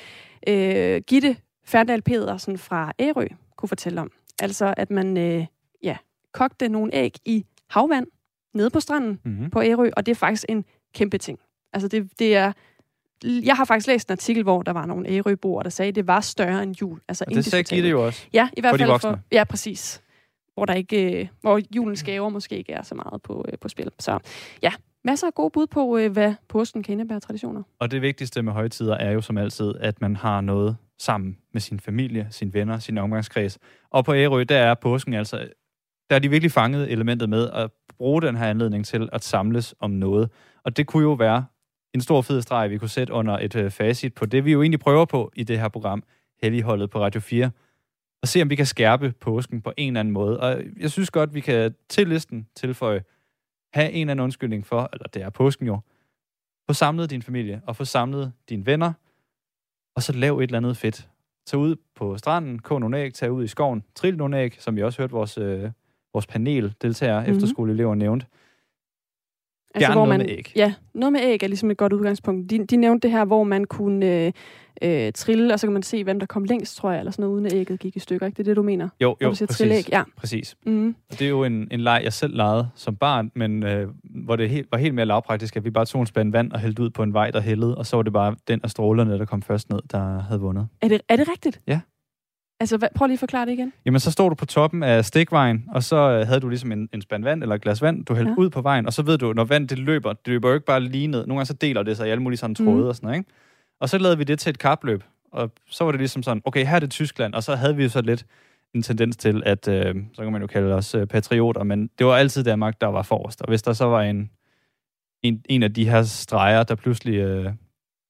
øh, Gitte Ferdal Pedersen fra Ærø kunne fortælle om. Altså, at man øh, ja, kogte nogle æg i havvand nede på stranden mm-hmm. på Ærø, og det er faktisk en kæmpe ting. Altså, det, det er... Jeg har faktisk læst en artikel, hvor der var nogle Ærøboere, der sagde, at det var større end jul. Altså, og det sagde Gitte jo også. Ja, i hvert for fald de voksne. for... Ja, præcis. Hvor, der ikke, øh, hvor julens gaver måske ikke er så meget på, øh, på spil. Så ja, masser af gode bud på, øh, hvad påsken kan indebære traditioner. Og det vigtigste med højtider er jo som altid, at man har noget sammen med sin familie, sine venner, sin omgangskreds. Og på Ærø, der er påsken altså, der er de virkelig fanget elementet med at bruge den her anledning til at samles om noget. Og det kunne jo være en stor fed streg, vi kunne sætte under et øh, facit på det, vi jo egentlig prøver på i det her program, Helligholdet på Radio 4, og se, om vi kan skærpe påsken på en eller anden måde. Og jeg synes godt, vi kan til listen tilføje, have en eller anden undskyldning for, eller det er påsken jo, få samlet din familie, og få samlet dine venner, og så lav et eller andet fedt. Tag ud på stranden, kog nogle æg, tag ud i skoven, trill nogle æg, som vi også hørte vores, øh, vores panel deltagere, mm-hmm. efterskoleelever nævnt. Altså, Gerne hvor noget man, med æg. Ja, noget med æg er ligesom et godt udgangspunkt. De, de nævnte det her, hvor man kunne øh, øh, trille, og så kan man se, hvem der kom længst, tror jeg, eller sådan noget, uden at ægget gik i stykker. Ikke? Det er det, du mener? Jo, jo, du siger præcis. trilleæg, ja. præcis. Mm. Det er jo en, en leg, jeg selv legede som barn, men øh, hvor det helt, var helt mere lavpraktisk, at vi bare tog en spand vand og hældte ud på en vej, der hældede, og så var det bare den af strålerne, der kom først ned, der havde vundet. Er det, er det rigtigt? Ja. Altså, hvad, prøv lige at forklare det igen. Jamen, så stod du på toppen af stikvejen, og så øh, havde du ligesom en, en spand vand eller et glas vand, du hældte Ja. ud på vejen, og så ved du, når vand det løber, det løber jo ikke bare lige ned. Nogle gange så deler det sig i alle mulige sådan tråde mm. og sådan noget, ikke? Og så lavede vi det til et kapløb, og så var det ligesom sådan, okay, her er det Tyskland, og så havde vi jo så lidt en tendens til, at, øh, så kan man jo kalde os øh, patrioter, men det var altid Danmark, der var forrest. Og hvis der så var en, en, en af de her streger, der pludselig øh,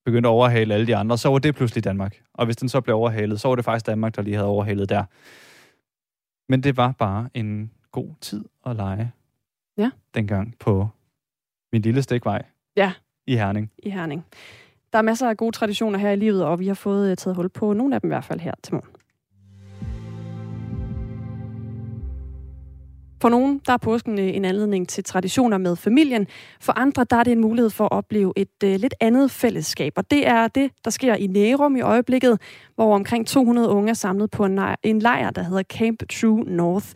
begyndte at overhale alle de andre, så var det pludselig Danmark. Og hvis den så blev overhalet, så var det faktisk Danmark, der lige havde overhalet der. Men det var bare en god tid at lege. Ja. Dengang på min lille stikvej Ja, i Herning. i Herning. Der er masser af gode traditioner her i livet, og vi har fået øh, taget hul på nogle af dem i hvert fald her til morgen. For nogen, der er påsken øh, en anledning til traditioner med familien. For andre, der er det en mulighed for at opleve et uh, lidt andet fællesskab. Og det er det, der sker i Nærum i øjeblikket, hvor omkring 200 unge er samlet på en lejr, en lejr der hedder Camp True North.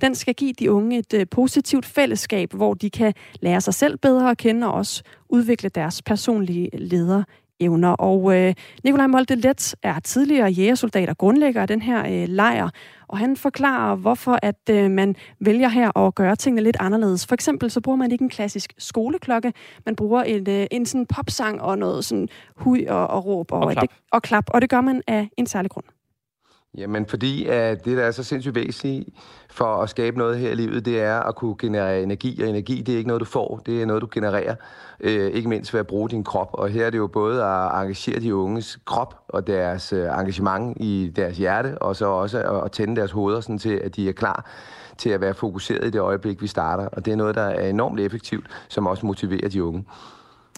Den skal give de unge et uh, positivt fællesskab, hvor de kan lære sig selv bedre at kende og også udvikle deres personlige leder lederevner. Og øh, Nikolaj Molde Let er tidligere jægersoldat og grundlægger af den her øh, lejr, og han forklarer, hvorfor at øh, man vælger her at gøre tingene lidt anderledes. For eksempel så bruger man ikke en klassisk skoleklokke, man bruger en, øh, en sådan popsang og noget sådan hui og, og råb og, Og klap. Det, og klap, og det gør man af en særlig grund. Jamen, fordi at det, der er så sindssygt væsentligt for at skabe noget her i livet, det er at kunne generere energi, og energi, det er ikke noget, du får, det er noget, du genererer, øh, ikke mindst ved at bruge din krop. Og her er det jo både at engagere de unges krop og deres øh, engagement i deres hjerte, og så også at, tænde deres hoveder, sådan til at de er klar til at være fokuseret i det øjeblik, vi starter. Og det er noget, der er enormt effektivt, som også motiverer de unge.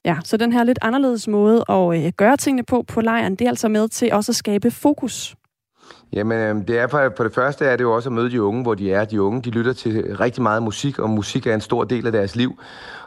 Ja, så den her lidt anderledes måde at øh, gøre tingene på på lejren, det er altså med til også at skabe fokus. Jamen, øhm, det er for, for det første er det jo også at møde de unge, hvor de er. De unge, de lytter til rigtig meget musik, og musik er en stor del af deres liv.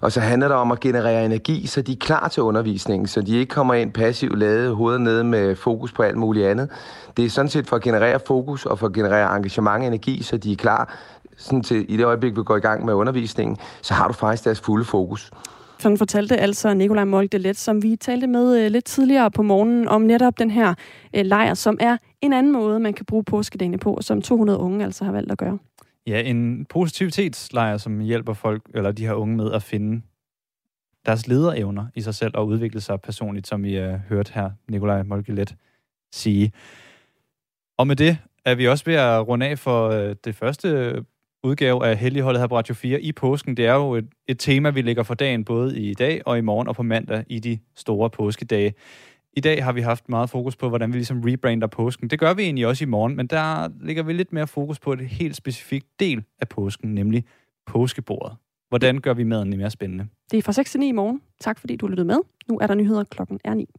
Og så handler det om at generere energi, så de er klar til undervisningen, så de ikke kommer ind passivt lade hovedet nede med fokus på alt muligt andet. Det er sådan set for at generere fokus og for at generere engagement og energi, så de er klar sådan til, i det øjeblik, vi går i gang med undervisningen, så har du faktisk deres fulde fokus. Sådan fortalte altså Nikolaj Moldelet, som vi talte med øh, lidt tidligere på morgenen, om netop den her øh, lejr, som er en anden måde, man kan bruge påskedagene på, som 200 unge altså har valgt at gøre. Ja, en positivitetslejr, som hjælper folk, eller de her unge med at finde deres lederevner i sig selv og udvikle sig personligt, som vi øh, har hørt her Nikolaj Molkelet sige. Og med det er vi også ved at runde af for det første udgave af Helligholdet her på Radio 4 i påsken. Det er jo et, et tema, vi lægger for dagen både i dag og i morgen og på mandag i de store påskedage. I dag har vi haft meget fokus på, hvordan vi ligesom rebrander påsken. Det gør vi egentlig også i morgen, men der ligger vi lidt mere fokus på et helt specifikt del af påsken, nemlig påskebordet. Hvordan gør vi maden mere spændende? Det er fra 6 til 9 i morgen. Tak fordi du lyttede med. Nu er der nyheder klokken er 9.